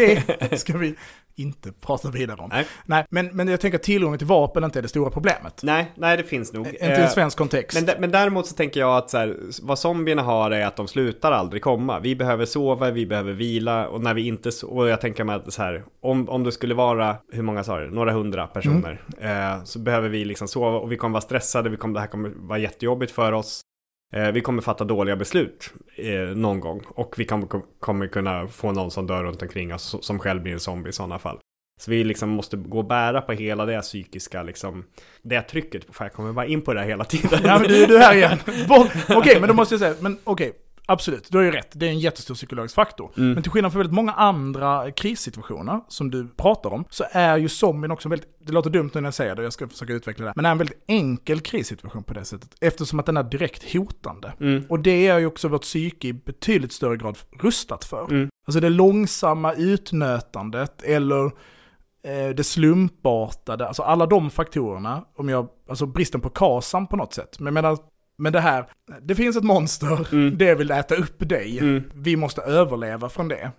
S1: Det ska vi inte prata vidare om.
S3: Nej.
S1: Nej men, men jag tänker att tillgången till vapen inte är det stora problemet.
S3: nej, nej det finns nog.
S1: Inte i en
S3: Eh,
S1: svensk kontext.
S3: Men, men däremot så tänker jag att så här, vad zombierna har är att de slutar aldrig komma. Vi behöver sova, vi behöver vila och när vi inte och jag tänker mig att så här, om, om det skulle vara, hur många sa du, några hundra personer, eh, så behöver vi liksom sova och vi kommer vara stressade, vi kommer, det här kommer vara jättejobbigt för oss. Eh, vi kommer fatta dåliga beslut eh, någon gång och vi kommer, kunna få någon som dör runt omkring oss som själv blir en zombie i sådana fall. Så vi liksom måste gå och bära på hela det psykiska, liksom, det trycket. Fan, jag kommer bara in på det här hela tiden.
S1: Ja men du, du är här igen. [laughs] Okej, men då måste jag säga, men okej. Absolut, du har ju rätt. Det är en jättestor psykologisk faktor.
S3: Mm.
S1: Men till skillnad från väldigt många andra krissituationer som du pratar om, så är ju zombien också väldigt, det låter dumt nu när jag säger det, jag ska försöka utveckla det, men är en väldigt enkel krissituation på det sättet. Eftersom att den är direkt hotande.
S3: Mm.
S1: Och det är ju också vårt psyke i betydligt större grad rustat för.
S3: Mm.
S1: Alltså det långsamma utnötandet eller eh, det slumpartade, alltså alla de faktorerna, om jag, alltså bristen på KASAM på något sätt. Men jag menar, Men det här, det finns ett monster,
S3: Mm.
S1: det vill äta upp dig.
S3: Mm.
S1: Vi måste överleva från det. Eh,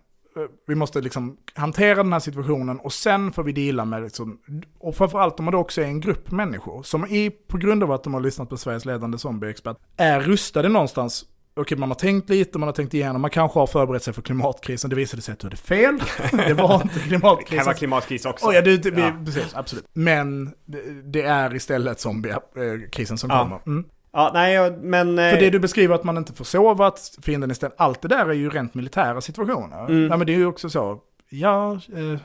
S1: Vi måste liksom hantera den här situationen och sen får vi deala med liksom, och framförallt om det också är en grupp människor som i, på grund av att de har lyssnat på Sveriges ledande zombieexpert, är rustade någonstans. Okej, man har tänkt lite, man har tänkt igenom, man kanske har förberett sig för klimatkrisen, det visade sig att du hade fel. Det var [laughs] inte
S3: Det kan
S1: klimatkrisen.
S3: vara klimatkris också.
S1: Oh, ja, det, det,
S3: Ja.
S1: precis, absolut. Men det, det är istället zombiekrisen som
S3: Ja.
S1: kommer. Mm.
S3: Ja, nej, men... eh,
S1: För det du beskriver att man inte får sova, att fienden istället, allt det där är ju rent militära situationer.
S3: Mm.
S1: Ja, men det är ju också så, ja, eh,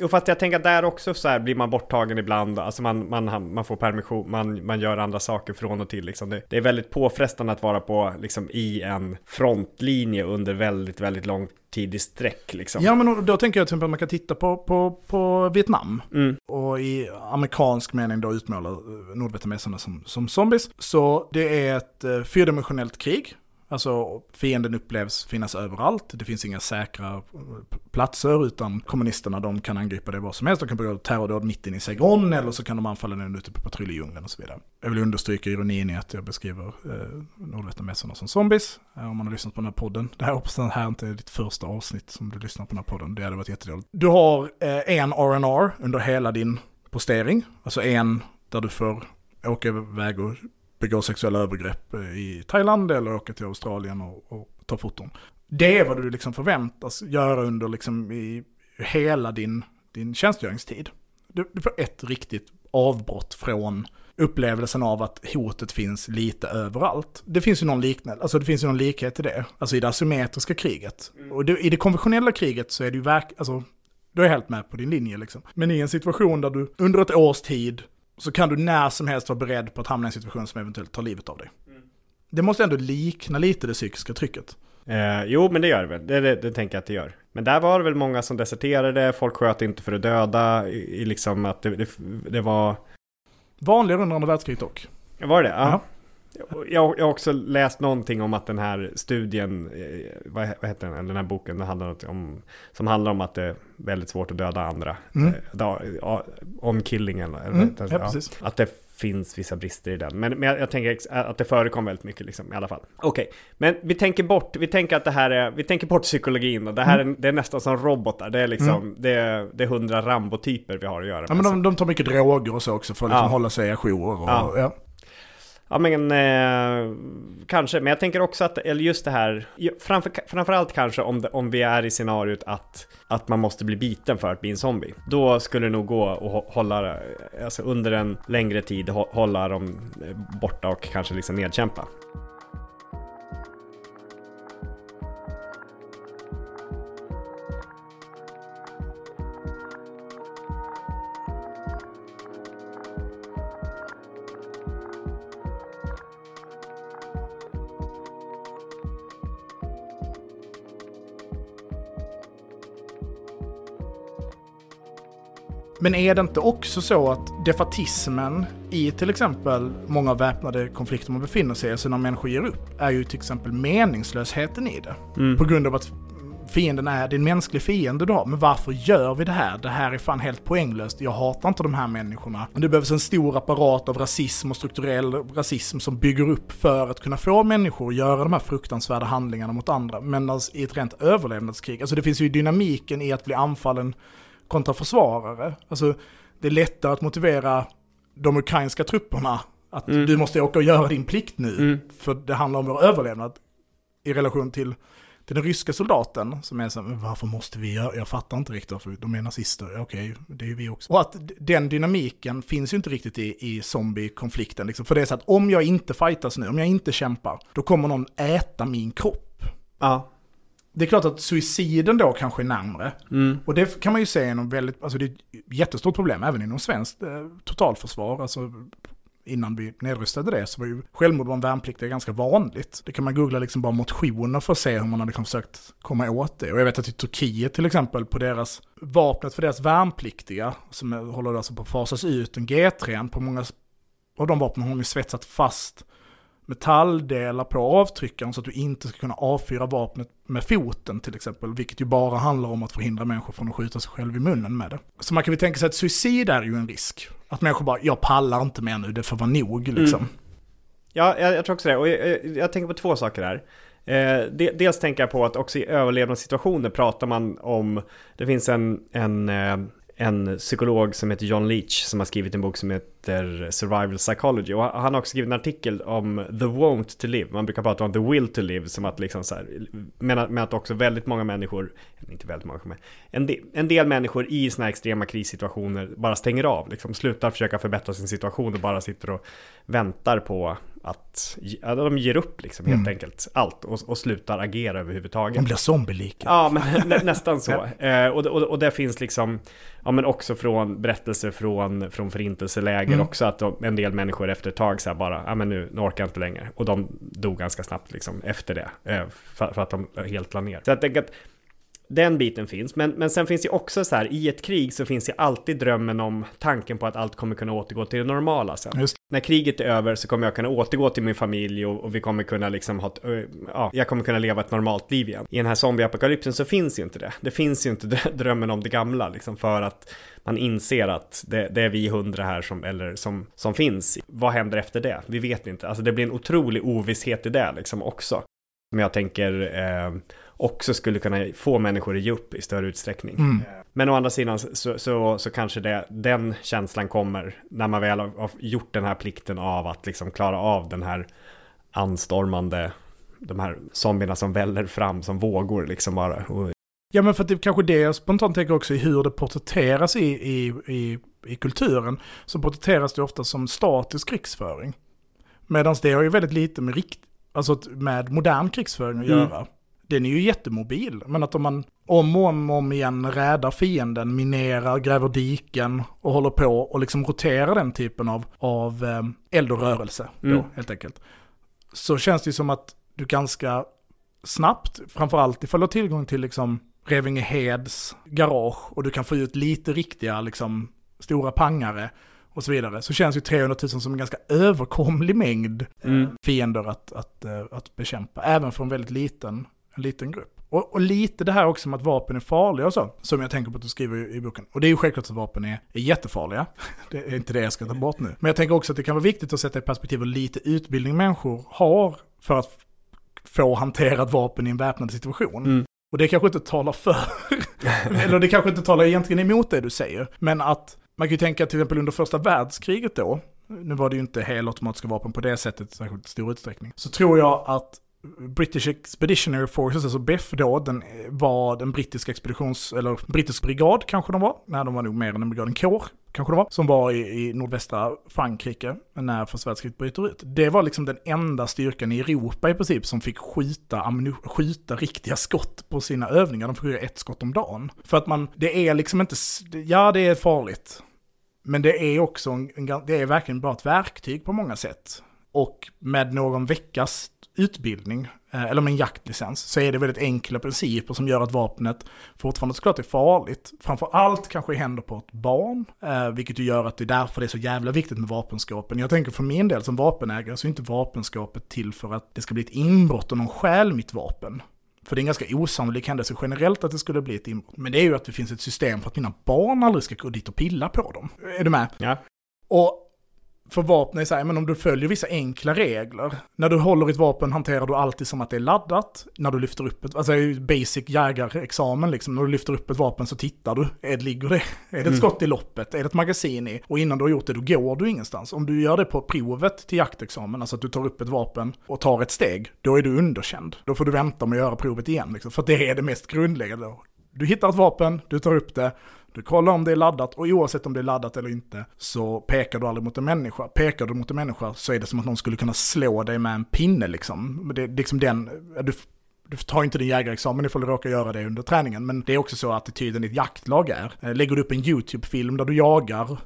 S3: Jo, fast jag tänker att där också så här blir man borttagen ibland, alltså man, man, man får permission, man, man gör andra saker från och till liksom. det, det är väldigt påfrestande att vara på, liksom i en frontlinje under väldigt, väldigt lång tid i sträck liksom.
S1: ja men då tänker jag till exempel att man kan titta på, på, på Vietnam.
S3: Mm,
S1: Och i amerikansk mening då utmålar nordvietnameserna som, som zombies. Så det är ett eh, fyrdimensionellt krig. Alltså fienden upplevs finnas överallt. Det finns inga säkra platser utan kommunisterna de kan angripa det var som helst. De kan begå terrordåd mitt inne i Saigon eller så kan de anfalla den ute på patrull i djungeln och så vidare. Jag vill understryka ironin i att jag beskriver eh, nordvietnameserna som zombies. Eh, om man har lyssnat på den här podden. Det här hoppas jag här inte är ditt första avsnitt som du lyssnar på den här podden. Det hade varit jättedåligt. Du har eh, en R&R under hela din postering. Alltså en där du får åka iväg och begå sexuella övergrepp eh, i Thailand eller åka till Australien och, och ta foton. Det är vad du liksom förväntas göra under liksom i hela din, din tjänstgöringstid. Du, du får ett riktigt avbrott från upplevelsen av att hotet finns lite överallt. Det finns ju någon liknande, alltså det finns ju någon likhet till det. Alltså i det asymmetriska kriget. Och det, i det konventionella kriget så är det ju verk, alltså då är helt med på din linje liksom. Men i en situation där du under ett års tid så kan du när som helst vara beredd på att hamna i en situation som eventuellt tar livet av dig. Det måste ändå likna lite det psykiska trycket.
S3: Eh, jo, men det gör det väl. Det, det, det tänker jag att det gör. Men där var det väl många som deserterade, folk sköt inte för att döda, i, i liksom att det, det, det var...
S1: Vanligare under andra världskriget dock.
S3: Var det det? Ja. Jag, jag har också läst någonting om att den här studien, eh, vad, vad heter den, den här boken, den handlar om, som handlar om att det är väldigt svårt att döda andra.
S1: Mm.
S3: Eh, da, ja, on killing eller
S1: Mm,
S3: det?
S1: ja, precis.
S3: Att det finns vissa brister i den. Men, men jag, jag tänker att det förekommer väldigt mycket liksom, i alla fall. Okej, men vi tänker bort, vi tänker att det här är, vi tänker bort psykologin och det här är, det är nästan som robotar. Det är liksom, det, är, det är hundra Rambo-typer vi har att göra med.
S1: Ja, men de, de tar mycket droger och så också för att liksom
S3: Ja.
S1: hålla sig ajour. Och,
S3: Ja.
S1: ja.
S3: Ja men eh, kanske, men jag tänker också att, eller just det här, framför, framförallt kanske om, det, om vi är i scenariot att, att man måste bli biten för att bli en zombie. Då skulle det nog gå att hålla, alltså under en längre tid, hålla dem eh, borta och kanske liksom nedkämpa.
S1: Men är det inte också så att defatismen i till exempel många väpnade konflikter man befinner sig i, alltså när människor ger upp, är ju till exempel meningslösheten i det.
S3: Mm.
S1: På grund av att fienden är, det är en mänsklig fiende du har. Men varför gör vi det här? Det här är fan helt poänglöst. Jag hatar inte de här människorna. Det behövs en stor apparat av rasism och strukturell rasism som bygger upp för att kunna få människor att göra de här fruktansvärda handlingarna mot andra. Men alltså, i ett rent överlevnadskrig, alltså det finns ju dynamiken i att bli anfallen kontra försvarare. Alltså det är lättare att motivera de ukrainska trupperna att
S3: Mm.
S1: du måste åka och göra din plikt nu.
S3: Mm.
S1: För det handlar om vår överlevnad i relation till, till den ryska soldaten som är så här, "Men varför måste vi göra, jag fattar inte riktigt för de är nazister, okej, det är ju vi också. Och att den dynamiken finns ju inte riktigt i, i zombie-konflikten. Liksom. För det är så att om jag inte fightas nu, om jag inte kämpar, då kommer någon äta min kropp.
S3: Ja.
S1: Det är klart att suiciden då kanske är närmre.
S3: Mm.
S1: Och det kan man ju se inom väldigt, alltså det är ett jättestort problem även inom svenskt eh, totalförsvar. Alltså innan vi nedrustade det så var ju självmord bland värnpliktiga ganska vanligt. Det kan man googla liksom bara motioner för att se hur man hade liksom försökt komma åt det. Och jag vet att i Turkiet till exempel på deras vapnet för deras värnpliktiga som håller alltså på att fasas ut, en G3 på många av de vapnen har de ju svetsat fast metalldelar på avtryckaren så att du inte ska kunna avfyra vapnet med foten till exempel, vilket ju bara handlar om att förhindra människor från att skjuta sig själv i munnen med det. Så man kan väl tänka sig att suicid är ju en risk. Att människor bara, jag pallar inte mer nu, det får vara nog liksom.
S3: Ja, jag, jag tror också det. Och jag, jag, jag tänker på två saker här. Eh, de, dels tänker jag på att också i överlevnadssituationer pratar man om, det finns en, en, eh, en psykolog som heter John Leach som har skrivit en bok som heter Survival Psychology och han har också skrivit en artikel om the won't to live. Man brukar prata om the will to live som att liksom så här, men, att också väldigt många människor, inte väldigt många, men en del, en del människor i sådana här extrema krissituationer bara stänger av, liksom slutar försöka förbättra sin situation och bara sitter och väntar på att ja, de ger upp liksom helt mm. enkelt allt och, och slutar agera överhuvudtaget.
S1: De blir zombielika.
S3: Ja, men nä, nästan så. [laughs] eh, och, och, och det finns liksom, ja men också från berättelser från, från förintelseläger mm. också att de, en del människor efter ett tag så här bara, ja men nu, nu orkar jag inte längre. Och de dog ganska snabbt liksom efter det, eh, för, för, att de helt la ner. Så jag tänker att den biten finns, men, men sen finns det också så här, i ett krig så finns det alltid drömmen om tanken på att allt kommer kunna återgå till det normala sen. Just. När kriget är över så kommer jag kunna återgå till min familj och, och vi kommer kunna liksom ha, ja, jag kommer kunna leva ett normalt liv igen. I den här zombieapokalypsen så finns ju inte det. Det finns ju inte [laughs] drömmen om det gamla liksom för att man inser att det, det, är vi hundra här som, eller som, som finns. Vad händer efter det? Vi vet inte. Alltså det blir en otrolig ovisshet i det liksom också. Som jag tänker eh, också skulle kunna få människor att ge upp i större utsträckning. Mm. Men å andra sidan så, så, så, kanske det, den känslan kommer när man väl har gjort den här plikten av att liksom klara av den här anstormande, de här zombierna som väller fram som vågor liksom bara.
S1: Ja men för att det kanske det jag spontant tänker också i hur det porträtteras i, i, i, i kulturen. Så porträtteras det ofta som statisk krigsföring. Medan det har ju väldigt lite med, rikt, alltså med modern krigsföring att mm. göra den är ju jättemobil. Men att om man om och om, om igen räddar fienden, minerar, gräver diken och håller på och liksom roterar den typen av, av eh, eld och rörelse, mm. då, helt enkelt. Så känns det ju som att du ganska snabbt, framförallt ifall du har tillgång till liksom Revingeheds garage och du kan få ut lite riktiga liksom stora pangare och så vidare, så känns ju 300 000 som en ganska överkomlig mängd mm. fiender att, att, att, eh, att bekämpa, även för en väldigt liten en liten grupp. Och, och, lite det här också med att vapen är farliga och så, som jag tänker på att du skriver i, i boken. Och det är ju självklart att vapen är, är jättefarliga. [laughs] Det är inte det jag ska ta bort nu. Men jag tänker också att det kan vara viktigt att sätta i perspektiv hur lite utbildning människor har för att få hantera ett vapen i en väpnad situation. Mm. Och det kanske inte talar för, [laughs] eller det kanske inte talar egentligen emot det du säger. Men att man kan ju tänka till exempel under första världskriget då, nu var det ju inte helautomatiska vapen på det sättet i särskilt stor utsträckning, så tror jag att British Expeditionary Forces, alltså BEF då, den eh, var den brittiska expeditions, eller brittisk brigad kanske de var, nej de var nog mer än en brigad, en kår kanske det var, som var i, i nordvästra Frankrike när första världskriget bryter ut. Det var liksom den enda styrkan i Europa i princip som fick skjuta, skjuta riktiga skott på sina övningar. De fick skjuta ett skott om dagen. För att man, det är liksom inte, ja det är farligt. Men det är också, en, det är verkligen bara ett verktyg på många sätt. Och med någon veckas utbildning, eh, eller med en jaktlicens, så är det väldigt enkla principer som gör att vapnet fortfarande såklart är farligt. Framför allt kanske i händer på ett barn, eh, vilket ju gör att det är därför det är så jävla viktigt med vapenskapen. Jag tänker för min del som vapenägare så är inte vapenskapet till för att det ska bli ett inbrott och någon stjäl mitt vapen. För det är en ganska osannolik händelse generellt att det skulle bli ett inbrott. Men det är ju att det finns ett system för att mina barn aldrig ska gå dit och pilla på dem. Är du med?
S3: Ja.
S1: Och för vapen är så här, men om du följer vissa enkla regler. När du håller ett vapen hanterar du alltid som att det är laddat. När du lyfter upp ett, alltså basic jägarexamen liksom. När du lyfter upp ett vapen så tittar du. Är det, ligger det? Är det ett mm. skott i loppet? Är det ett magasin i? Och innan du har gjort det, då går du ingenstans. Om du gör det på provet till jaktexamen, alltså att du tar upp ett vapen och tar ett steg, då är du underkänd. Då får du vänta med att göra provet igen, liksom. För det är det mest grundläggande. Du hittar ett vapen, du tar upp det, du kollar om det är laddat och oavsett om det är laddat eller inte så pekar du aldrig mot en människa. Pekar du mot en människa så är det som att någon skulle kunna slå dig med en pinne liksom. Det är liksom den, du, du tar inte din jägarexamen ifall du råkar göra det under träningen. Men det är också så attityden i ett jaktlag är. Eh, lägger du upp en YouTube-film där du jagar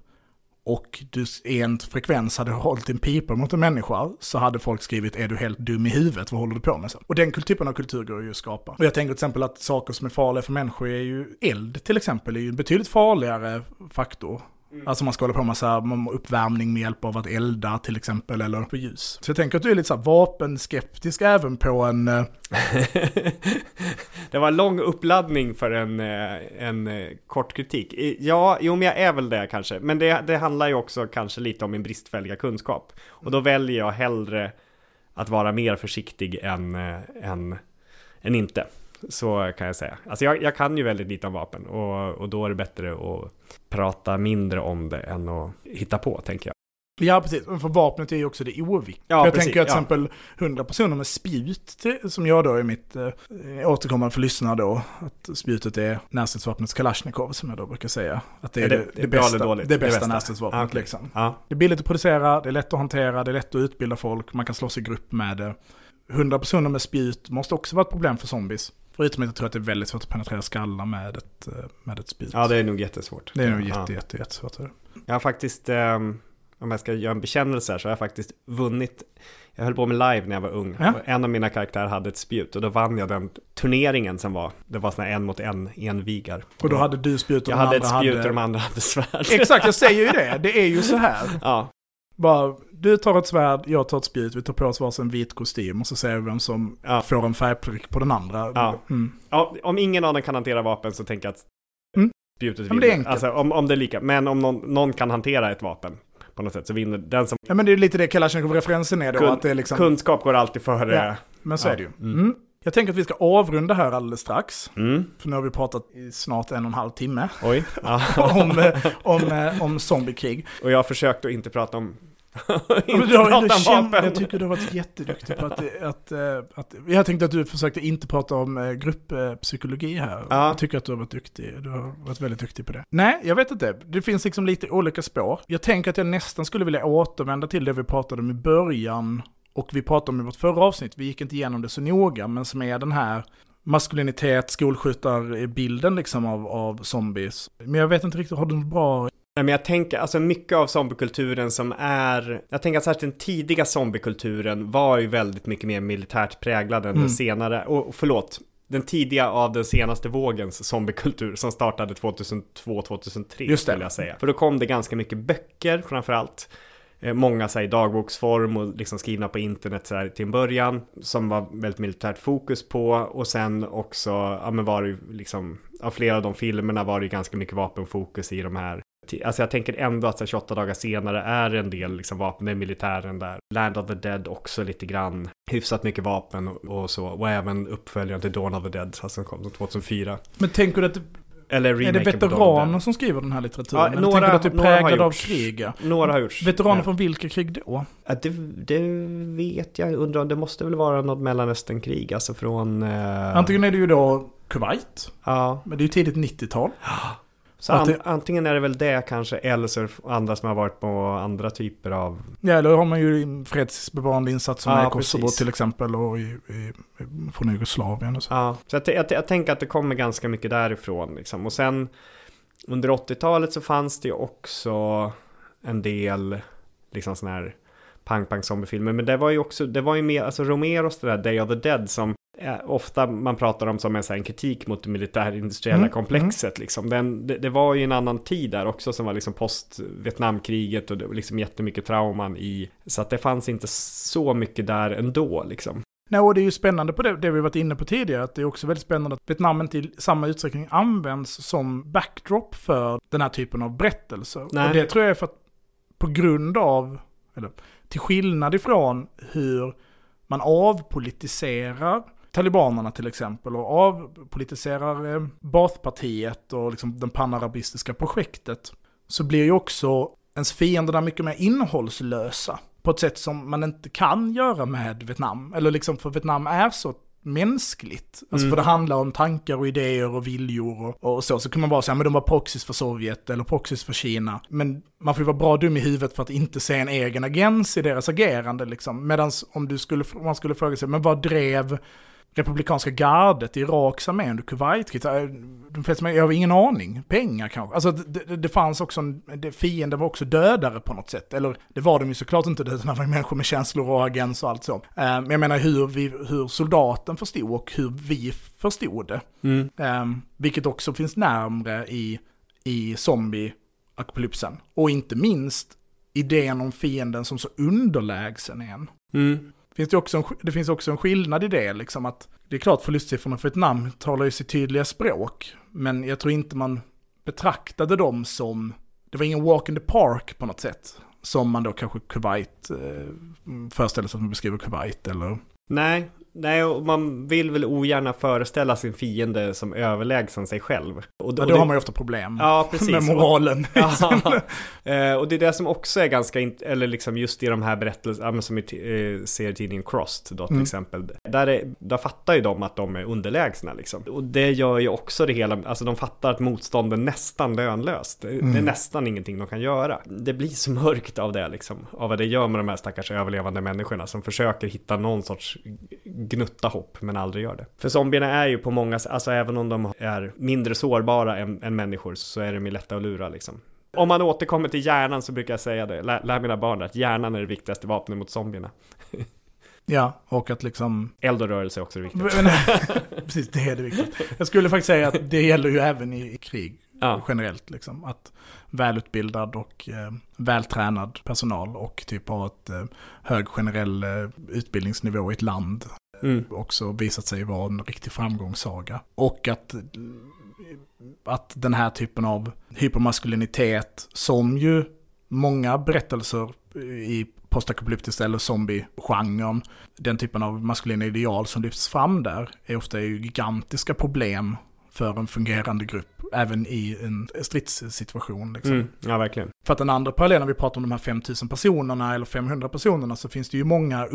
S1: och du i en frekvens hade hållit en pipa mot en människa så hade folk skrivit är du helt dum i huvudet, vad håller du på med? Sen? Och den typen av kultur går ju att skapa. Och jag tänker till exempel att saker som är farliga för människor är ju eld till exempel, är ju en betydligt farligare faktor Alltså man ska hålla på med så här, uppvärmning med hjälp av att elda till exempel, eller få ljus. Så jag tänker att du är lite så här vapenskeptisk även på en... eh, [laughs]
S3: det var en lång uppladdning för en, eh, en eh, kort kritik. Ja, jo men jag är väl det kanske. Men det, det handlar ju också kanske lite om min bristfälliga kunskap. Och då väljer jag hellre att vara mer försiktig än, än, än inte. Så kan jag säga. Alltså jag, jag kan ju väldigt lite om vapen och, och då är det bättre att prata mindre om det än att hitta på, tänker jag.
S1: Ja, precis. För vapnet är ju också det oviktiga.
S3: Ja,
S1: jag
S3: precis,
S1: tänker att till exempel 100 personer med spjut, som jag då är mitt eh, återkommande för lyssnare då, att spjutet är närstridsvapnets Kalashnikov, som jag då brukar säga. Att det är,
S3: Är
S1: det,
S3: det-
S1: det,
S3: det
S1: bästa,
S3: dåligt?
S1: det bästa närstridsvapnet
S3: Ah, okej.
S1: liksom.
S3: Ja,
S1: Det är billigt att producera, det är lätt att hantera, det är lätt att utbilda folk, man kan slåss i grupp med det. 100 personer med spjut måste också vara ett problem för zombies. Förutom att jag tror att det är väldigt svårt att penetrera skallar med ett, eh, med ett spjut.
S3: ja det är nog jättesvårt.
S1: det är nog
S3: Ja.
S1: jätte, jätte, jättesvårt.
S3: Jag har faktiskt, ehm, om jag ska göra en bekännelse här, så har jag faktiskt vunnit. Jag höll på med live när jag var ung.
S1: Ja.
S3: En av mina karaktärer hade ett spjut och då vann jag den turneringen som var. Det var här en mot en envigar.
S1: Och då hade du spjut och
S3: jag
S1: de
S3: hade ett
S1: andra
S3: spjut
S1: hade...
S3: och de andra hade svärd.
S1: Exakt, jag säger ju det. [laughs] Det är ju så här.
S3: Ja,
S1: Bara, du tar ett svärd, jag tar ett spjut, vi tar på oss varsin vit kostym och så ser vi vem som
S3: Ja.
S1: får en färgprick på den andra.
S3: Ja.
S1: Mm.
S3: ja, om ingen av dem kan hantera vapen så tänker jag att
S1: Mm.
S3: spjutet
S1: men det är
S3: vinner. Alltså om, om det är lika. Men om någon, någon kan hantera ett vapen på något sätt så vinner den som
S1: ja men det är lite det Kalashnikov-referensen är då.
S3: Kun-
S1: att det är liksom,
S3: kunskap går alltid före.
S1: Ja. men så
S3: Ja.
S1: är det ju.
S3: Mm.
S1: Jag tänker att vi ska avrunda här alldeles strax.
S3: Mm.
S1: För nu har vi pratat i snart en och en halv timme
S3: Oj. [laughs]
S1: Om, eh, om, eh, om zombiekrig.
S3: Och jag har försökt att inte prata om... [laughs] Inte
S1: du har,
S3: prata om vapen.
S1: jag tycker du har varit jätteduktig på att, att, eh, att... Jag tänkte att du försökte inte prata om grupppsykologi här.
S3: Ja.
S1: Jag tycker att du har varit duktig. Du har varit väldigt duktig på det. Nej, jag vet inte. Det finns liksom lite olika spår. Jag tänker att jag nästan skulle vilja återvända till det vi pratade om i början. Och vi pratade om i vårt förra avsnitt. Vi gick inte igenom det så noga, men som är den här maskulinitet, skolskjutarbilden liksom av, av zombies. Men jag vet inte riktigt, har du något bra
S3: Nej men jag tänker, alltså mycket av zombiekulturen som är, jag tänker att särskilt den tidiga zombiekulturen var ju väldigt mycket mer militärt präglad än
S1: Mm.
S3: den senare, och förlåt, den tidiga av den senaste vågens zombiekultur som startade 2002-2003
S1: Just det.
S3: skulle jag säga. För då kom det ganska mycket böcker framförallt. Eh, många så här, i dagboksform och liksom skrivna på internet så här, till en början. Som var väldigt militärt fokus på. Och sen också, ja men var det liksom, av flera av de filmerna var det ganska mycket vapenfokus i de här. Alltså jag tänker ändå att så här, 28 dagar senare är en del liksom vapen, det är militären där. Land of the Dead också lite grann. Hyfsat mycket vapen och, och så. Och även uppföljaren till Dawn of the Dead, alltså som kom 2004.
S1: Men tänker du att det,
S3: Eller
S1: är det
S3: remaken of the
S1: veteraner som skriver den här litteraturen?
S3: Ja, några-
S1: tänker du att det är präglad av krig?
S3: Några har gjorts.
S1: Veteraner
S3: Ja.
S1: från vilka krig då?
S3: Det, det vet jag. Undrar, det måste väl vara något mellanösternkrig, alltså från... Eh,
S1: Antingen är det ju då Kuwait,
S3: Ja,
S1: men det är ju tidigt 90-tal. [gasps]
S3: så an,
S1: det-
S3: antingen är det väl det kanske, eller så andra som har varit på andra typer av...
S1: Ja, eller har man ju fredsbevarande insatser
S3: Ja,
S1: i Kosovo
S3: precis.
S1: till exempel och i, i, från Jugoslavien och så.
S3: Ja, så jag, jag, jag tänker att det kommer ganska mycket därifrån liksom. Och sen under 80-talet så fanns det ju också en del liksom sån här pang pang zombiefilmer. Men det var ju också, det var ju mer, alltså Romeros det där Day of the Dead som ofta man pratar om som en, så här, en kritik mot det militärindustriella
S1: Mm,
S3: komplexet. Liksom. Den, det, det var ju en annan tid där också som var liksom post-Vietnamkriget och det var liksom jättemycket trauman i. Så att det fanns inte så mycket där ändå liksom.
S1: Nej, och det är ju spännande på det, det vi varit inne på tidigare, att det är också väldigt spännande att Vietnam inte i samma utsträckning används som backdrop för den här typen av berättelser.
S3: Nej.
S1: Och det tror jag är för att på grund av, eller till skillnad ifrån hur man avpolitiserar talibanerna till exempel och avpolitiserar eh, Baathpartiet och liksom det panarabistiska projektet så blir ju också ens fienderna mycket mer innehållslösa på ett sätt som man inte kan göra med Vietnam. Eller liksom för Vietnam är så mänskligt. Alltså
S3: Mm.
S1: för det handlar om tankar och idéer och viljor och, och så. Så kan man vara så här, men de var proxys för Sovjet eller proxys för Kina. Men man får ju vara bra dum i huvudet för att inte se en egen agens i deras agerande liksom. Medan om du skulle, man skulle fråga sig, men vad drev republikanska gardet Iraks armé under Kuwaitkriget. De flesta, jag har ingen aning. Pengar kanske. Alltså det, det, fanns också, en, det, fienden var också dödare på något sätt. Eller det var de ju såklart inte, det var ju människor med känslor och agens och allt så. Eh, Men jag menar hur, vi, hur soldaten förstod och hur vi förstod det.
S3: Mm.
S1: Eh, vilket också finns närmre i, i zombie apokalypsen. Och inte minst idén om fienden som så underlägsen är en.
S3: Mm.
S1: Finns det, också en, det finns också en skillnad i det, liksom att det är klart förlustsiffrorna för ett namn talar ju sitt tydliga språk, men jag tror inte man betraktade dem som, det var ingen walk in the park på något sätt, som man då kanske Kuwait eh, föreställer sig att man beskriver Kuwait eller...
S3: Nej, Nej, och man vill väl ogärna föreställa sin fiende som överlägsen sig själv. Och,
S1: Ja,
S3: och
S1: då
S3: det-
S1: har man ju ofta problem
S3: Ja, precis. [laughs]
S1: med moralen. [laughs]
S3: Ja, eh, och det är det som också är ganska, eller liksom just i de här berättelserna, som t- eh, ser i tidningen Crossed då till
S1: Mm.
S3: exempel. Där, är, där fattar ju de att de är underlägsna liksom. Och det gör ju också det hela, alltså de fattar att motstånd är nästan lönlöst. Det, det är
S1: Mm.
S3: nästan ingenting de kan göra. Det blir så mörkt av det liksom, av vad det gör med de här stackars överlevande människorna som försöker hitta någon sorts gnutta hopp men aldrig gör det. För zombierna är ju på många sätt, alltså även om de är mindre sårbara än, än människor så är de ju lätta att lura liksom. Om man återkommer till hjärnan så brukar jag säga det, lär, lär mina barn att hjärnan är det viktigaste vapnet mot zombierna. [laughs]
S1: Ja, och att liksom...
S3: Eld och rörelse är också.
S1: Men, [laughs] precis, det är det viktigt. Jag skulle faktiskt säga att det gäller ju även i, krig
S3: Ja.
S1: generellt. Liksom. Att välutbildad och eh, vältränad personal och typ har ett eh, hög generell eh, utbildningsnivå i ett land
S3: Mm.
S1: också visat sig vara en riktig framgångssaga. Och att, att den här typen av hypermaskulinitet som ju många berättelser i postapokalyptiskt eller zombie-genren, den typen av maskulina ideal som lyfts fram där, är ofta ju gigantiska problem för en fungerande grupp, även i en stridssituation. Liksom.
S3: Mm. Ja, verkligen.
S1: För att den andra parallellen, när vi pratar om de här 5000 personerna eller 500 personerna, så finns det ju många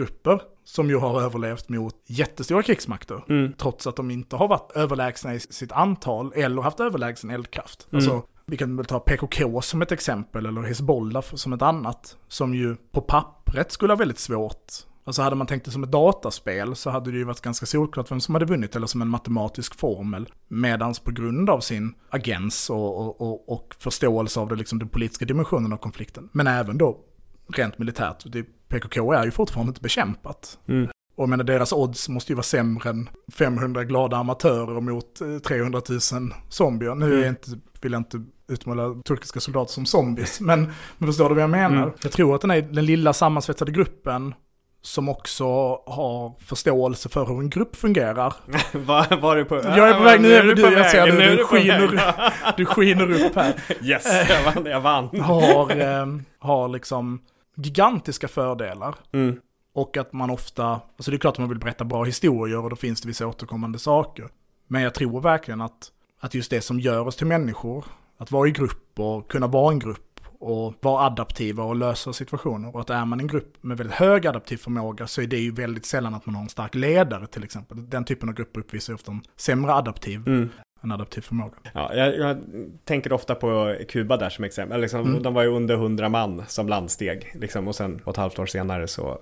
S1: upprorsgrupper som ju har överlevt mot jättestora krigsmakter.
S3: Mm.
S1: Trots att de inte har varit överlägsna i sitt antal eller haft överlägsen eldkraft.
S3: Mm.
S1: Alltså, vi kan väl ta PKK som ett exempel eller Hezbollah som ett annat. Som ju på pappret skulle ha väldigt svårt. Alltså hade man tänkt det som ett dataspel så hade det ju varit ganska solklart vem som hade vunnit eller som en matematisk formel. Medans på grund av sin agens och, och, och, och förståelse av det, liksom, den politiska dimensionen av konflikten. Men även då rent militärt. Det, PKK är ju fortfarande inte bekämpat.
S3: Mm.
S1: Och menar deras odds måste ju vara sämre än 500 glada amatörer mot eh, 300 000 zombier. Nu jag inte, vill jag inte utmåla turkiska soldater som zombies, men, men förstår du vad jag menar?
S3: Mm.
S1: Jag tror att den är den lilla sammansvetsade gruppen som också har förståelse för hur en grupp fungerar. [laughs]
S3: Var, var du på?
S1: Jag är på väg, nu är du, jag ser du, du skiner, [laughs] du skiner upp här. [laughs]
S3: Yes, jag vann. Jag vann.
S1: Har, eh, har liksom gigantiska fördelar.
S3: Mm.
S1: Och att man ofta, alltså det är klart att man vill berätta bra historier och då finns det vissa återkommande saker. Men jag tror verkligen att, att just det som gör oss till människor, att vara i grupp och kunna vara en grupp och vara adaptiva och lösa situationer. Och att är man en grupp med väldigt hög adaptiv förmåga så är det ju väldigt sällan att man har en stark ledare till exempel. Den typen av grupper uppvisar ofta en sämre adaptiv
S3: Mm.
S1: Än adaptiv förmåga.
S3: Ja, jag, jag tänker ofta på Kuba där som exempel. Liksom,
S1: Mm.
S3: De var ju under 100 man som landsteg. Liksom, och sen ett halvt år senare så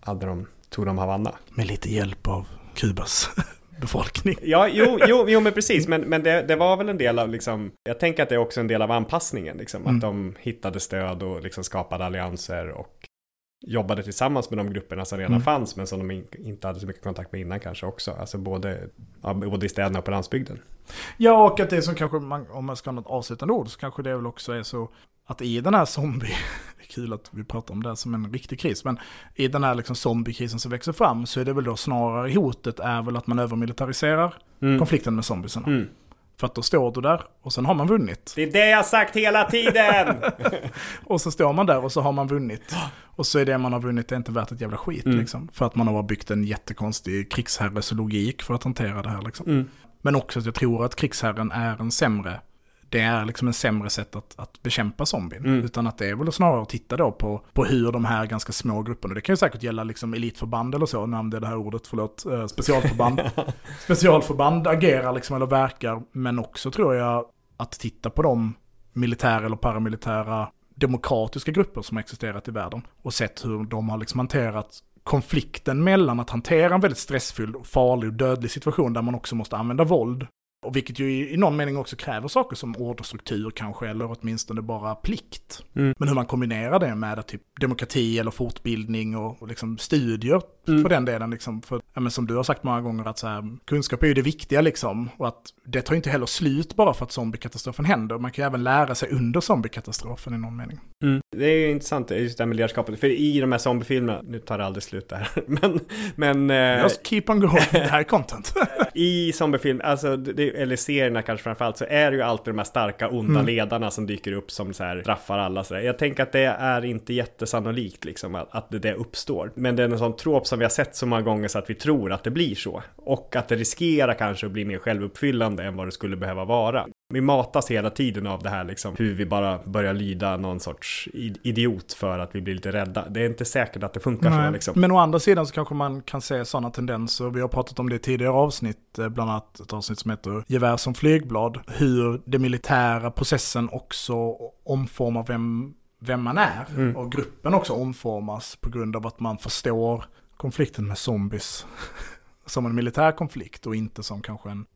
S3: hade de, tog de Havanna.
S1: Med lite hjälp av Kubas [laughs] befolkning.
S3: Ja, jo, jo, jo men precis. Men, men det, det var väl en del av, liksom, jag tänker att det är också en del av anpassningen. Liksom,
S1: Mm.
S3: Att de hittade stöd och liksom skapade allianser och jobbade tillsammans med de grupperna som redan
S1: Mm.
S3: fanns men som de in, inte hade så mycket kontakt med innan kanske också. Alltså både, ja, både i städerna och på landsbygden.
S1: Ja, och att det som kanske, man, om man ska ha något avslutande ord, så kanske det väl också är så att i den här zombie, [laughs] det är kul att vi pratar om det som en riktig kris, men i den här liksom zombiekrisen som växer fram så är det väl då snarare hotet är väl att man övermilitariserar
S3: Mm.
S1: konflikten med zombiesarna.
S3: Mm.
S1: För att då står du där och sen har man vunnit.
S3: Det är det jag sagt hela tiden! [laughs]
S1: Och så står man där och så har man vunnit. Och så är det man har vunnit det inte värt ett jävla skit
S3: Mm.
S1: liksom. För att man har byggt en jättekonstig krigsherres logik för att hantera det här liksom.
S3: Mm.
S1: Men också att jag tror att krigsherren är en sämre, det är liksom en sämre sätt att, att bekämpa zombien.
S3: Mm.
S1: Utan att det är väl snarare att titta då på, på hur de här ganska små grupperna, det kan ju säkert gälla liksom elitförband eller så, nämnde jag det här ordet, förlåt, eh, specialförband. [laughs] specialförband agerar liksom eller verkar, men också tror jag att titta på de militära eller paramilitära demokratiska grupper som har existerat i världen och sett hur de har liksom hanterat konflikten mellan att hantera en väldigt stressfylld, farlig och dödlig situation där man också måste använda våld Och vilket ju i, i någon mening också kräver saker som orderstruktur kanske, eller åtminstone bara plikt.
S3: Mm.
S1: Men hur man kombinerar det med typ demokrati eller fortbildning och, och liksom studier
S3: Mm.
S1: för den delen. Liksom. För, ja, som du har sagt många gånger, att så här, kunskap är ju det viktiga liksom. Och att det tar inte heller slut bara för att zombiekatastrofen händer. Man kan ju även lära sig under zombiekatastrofen i någon mening.
S3: Mm. Det är ju intressant, just det här med ledarskapet. För i de här zombiefilmerna, nu tar det aldrig slut där, [laughs] men, men eh,
S1: Just keep on going, det här är content. [laughs]
S3: i zombiefilm, alltså, det, eller serierna kanske framförallt, så är det ju alltid de här starka onda
S1: Mm.
S3: ledarna som dyker upp som så här straffar alla. Så där. Jag tänker att det är inte jättesannolikt liksom, att, att det, det uppstår. Men det är en sån trop som vi har sett så många gånger så att vi tror att det blir så. Och att det riskerar kanske att bli mer självuppfyllande än vad det skulle behöva vara. Vi matas hela tiden av det här liksom, hur vi bara börjar lyda någon sorts idiot för att vi blir lite rädda. Det är inte säkert att det funkar så
S1: Nej.
S3: liksom.
S1: Men å andra sidan så kanske man kan se sådana tendenser. Vi har pratat om det i tidigare avsnitt, eh, bland annat ett avsnitt som heter Gevär som flygblad. Hur den militära processen också omformar vem, vem man är.
S3: Mm.
S1: Och gruppen också omformas på grund av att man förstår konflikten med zombies [laughs] som en militär konflikt och inte som kanske en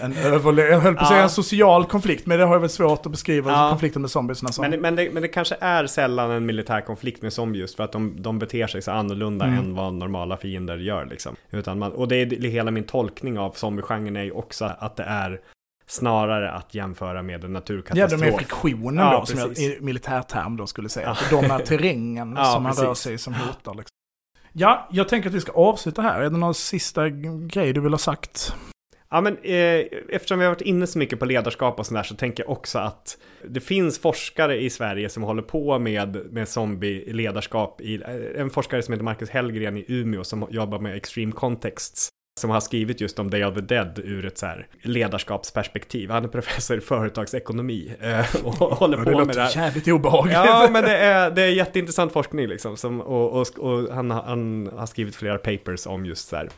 S1: en överle- jag höll på att säga
S3: Ja.
S1: en social konflikt, men det har jag väl svårt att beskriva
S3: Ja.
S1: konflikten med zombiesna som.
S3: Men, det- men, det, men det kanske är sällan en militär konflikt med zombies för att de, de beter sig så annorlunda
S1: Mm.
S3: än vad normala fiender gör liksom. Utan man, och det är hela min tolkning av zombiegenren är ju också att det är snarare att jämföra med en
S1: Ja,
S3: naturkatastrof.
S1: de är friktionen
S3: Ja,
S1: då, som jag
S3: precis.
S1: i militärterm då skulle säga.
S3: Ja.
S1: De är terrängen [laughs]
S3: Ja,
S1: som man rör
S3: precis.
S1: sig i som hotar. Liksom. Ja, jag tänker att vi ska avsluta här. Är det någon sista grej du vill ha sagt?
S3: Ja, men eh, eftersom vi har varit inne så mycket på ledarskap och sådär så tänker jag också att det finns forskare i Sverige som håller på med, med zombie-ledarskap. I, eh, en forskare som heter Marcus Hellgren i Umeå som jobbar med Extreme Contexts. Som har skrivit just om Day of the Dead ur ett så ledarskapsperspektiv. Han är professor i företagsekonomi eh, och håller
S1: Det
S3: på med det här.
S1: jävligt obehagligt.
S3: Ja, men det är, det är jätteintressant forskning liksom. Som, och och, och han, han har skrivit flera papers om just så här,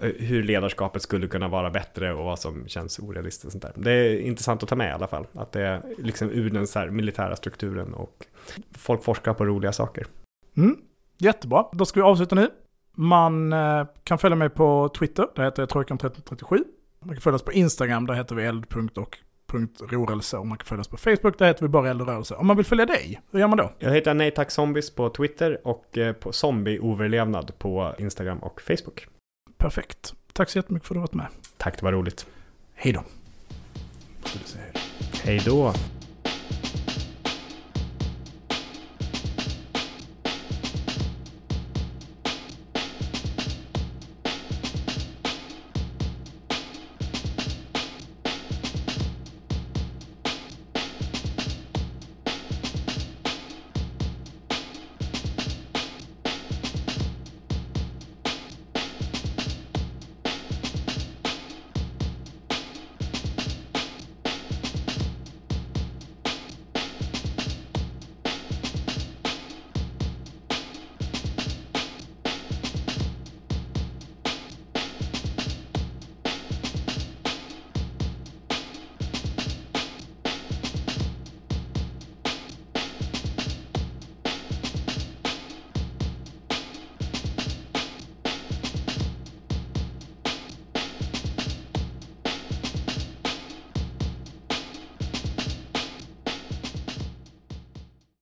S3: hur ledarskapet skulle kunna vara bättre och vad som känns orealistiskt. Och sånt där. Det är intressant att ta med i alla fall. Att det är liksom ur den så militära strukturen och folk forskar på roliga saker.
S1: Mm, jättebra. Då ska vi avsluta nu. Man eh, kan följa mig på Twitter, där heter jag Trojkan1337. Man kan följa oss på Instagram, där heter vi eld. och rörelse. Och man kan följa oss på Facebook, där heter vi bara eld och rörelse. Om man vill följa dig, hur gör man då?
S3: Jag heter Nej Tack Zombies på Twitter och eh, på Zombie-overlevnad på Instagram och Facebook.
S1: Perfekt. Tack så jättemycket för att du varit med.
S3: Tack, det var roligt.
S1: Hej då.
S3: Hej då!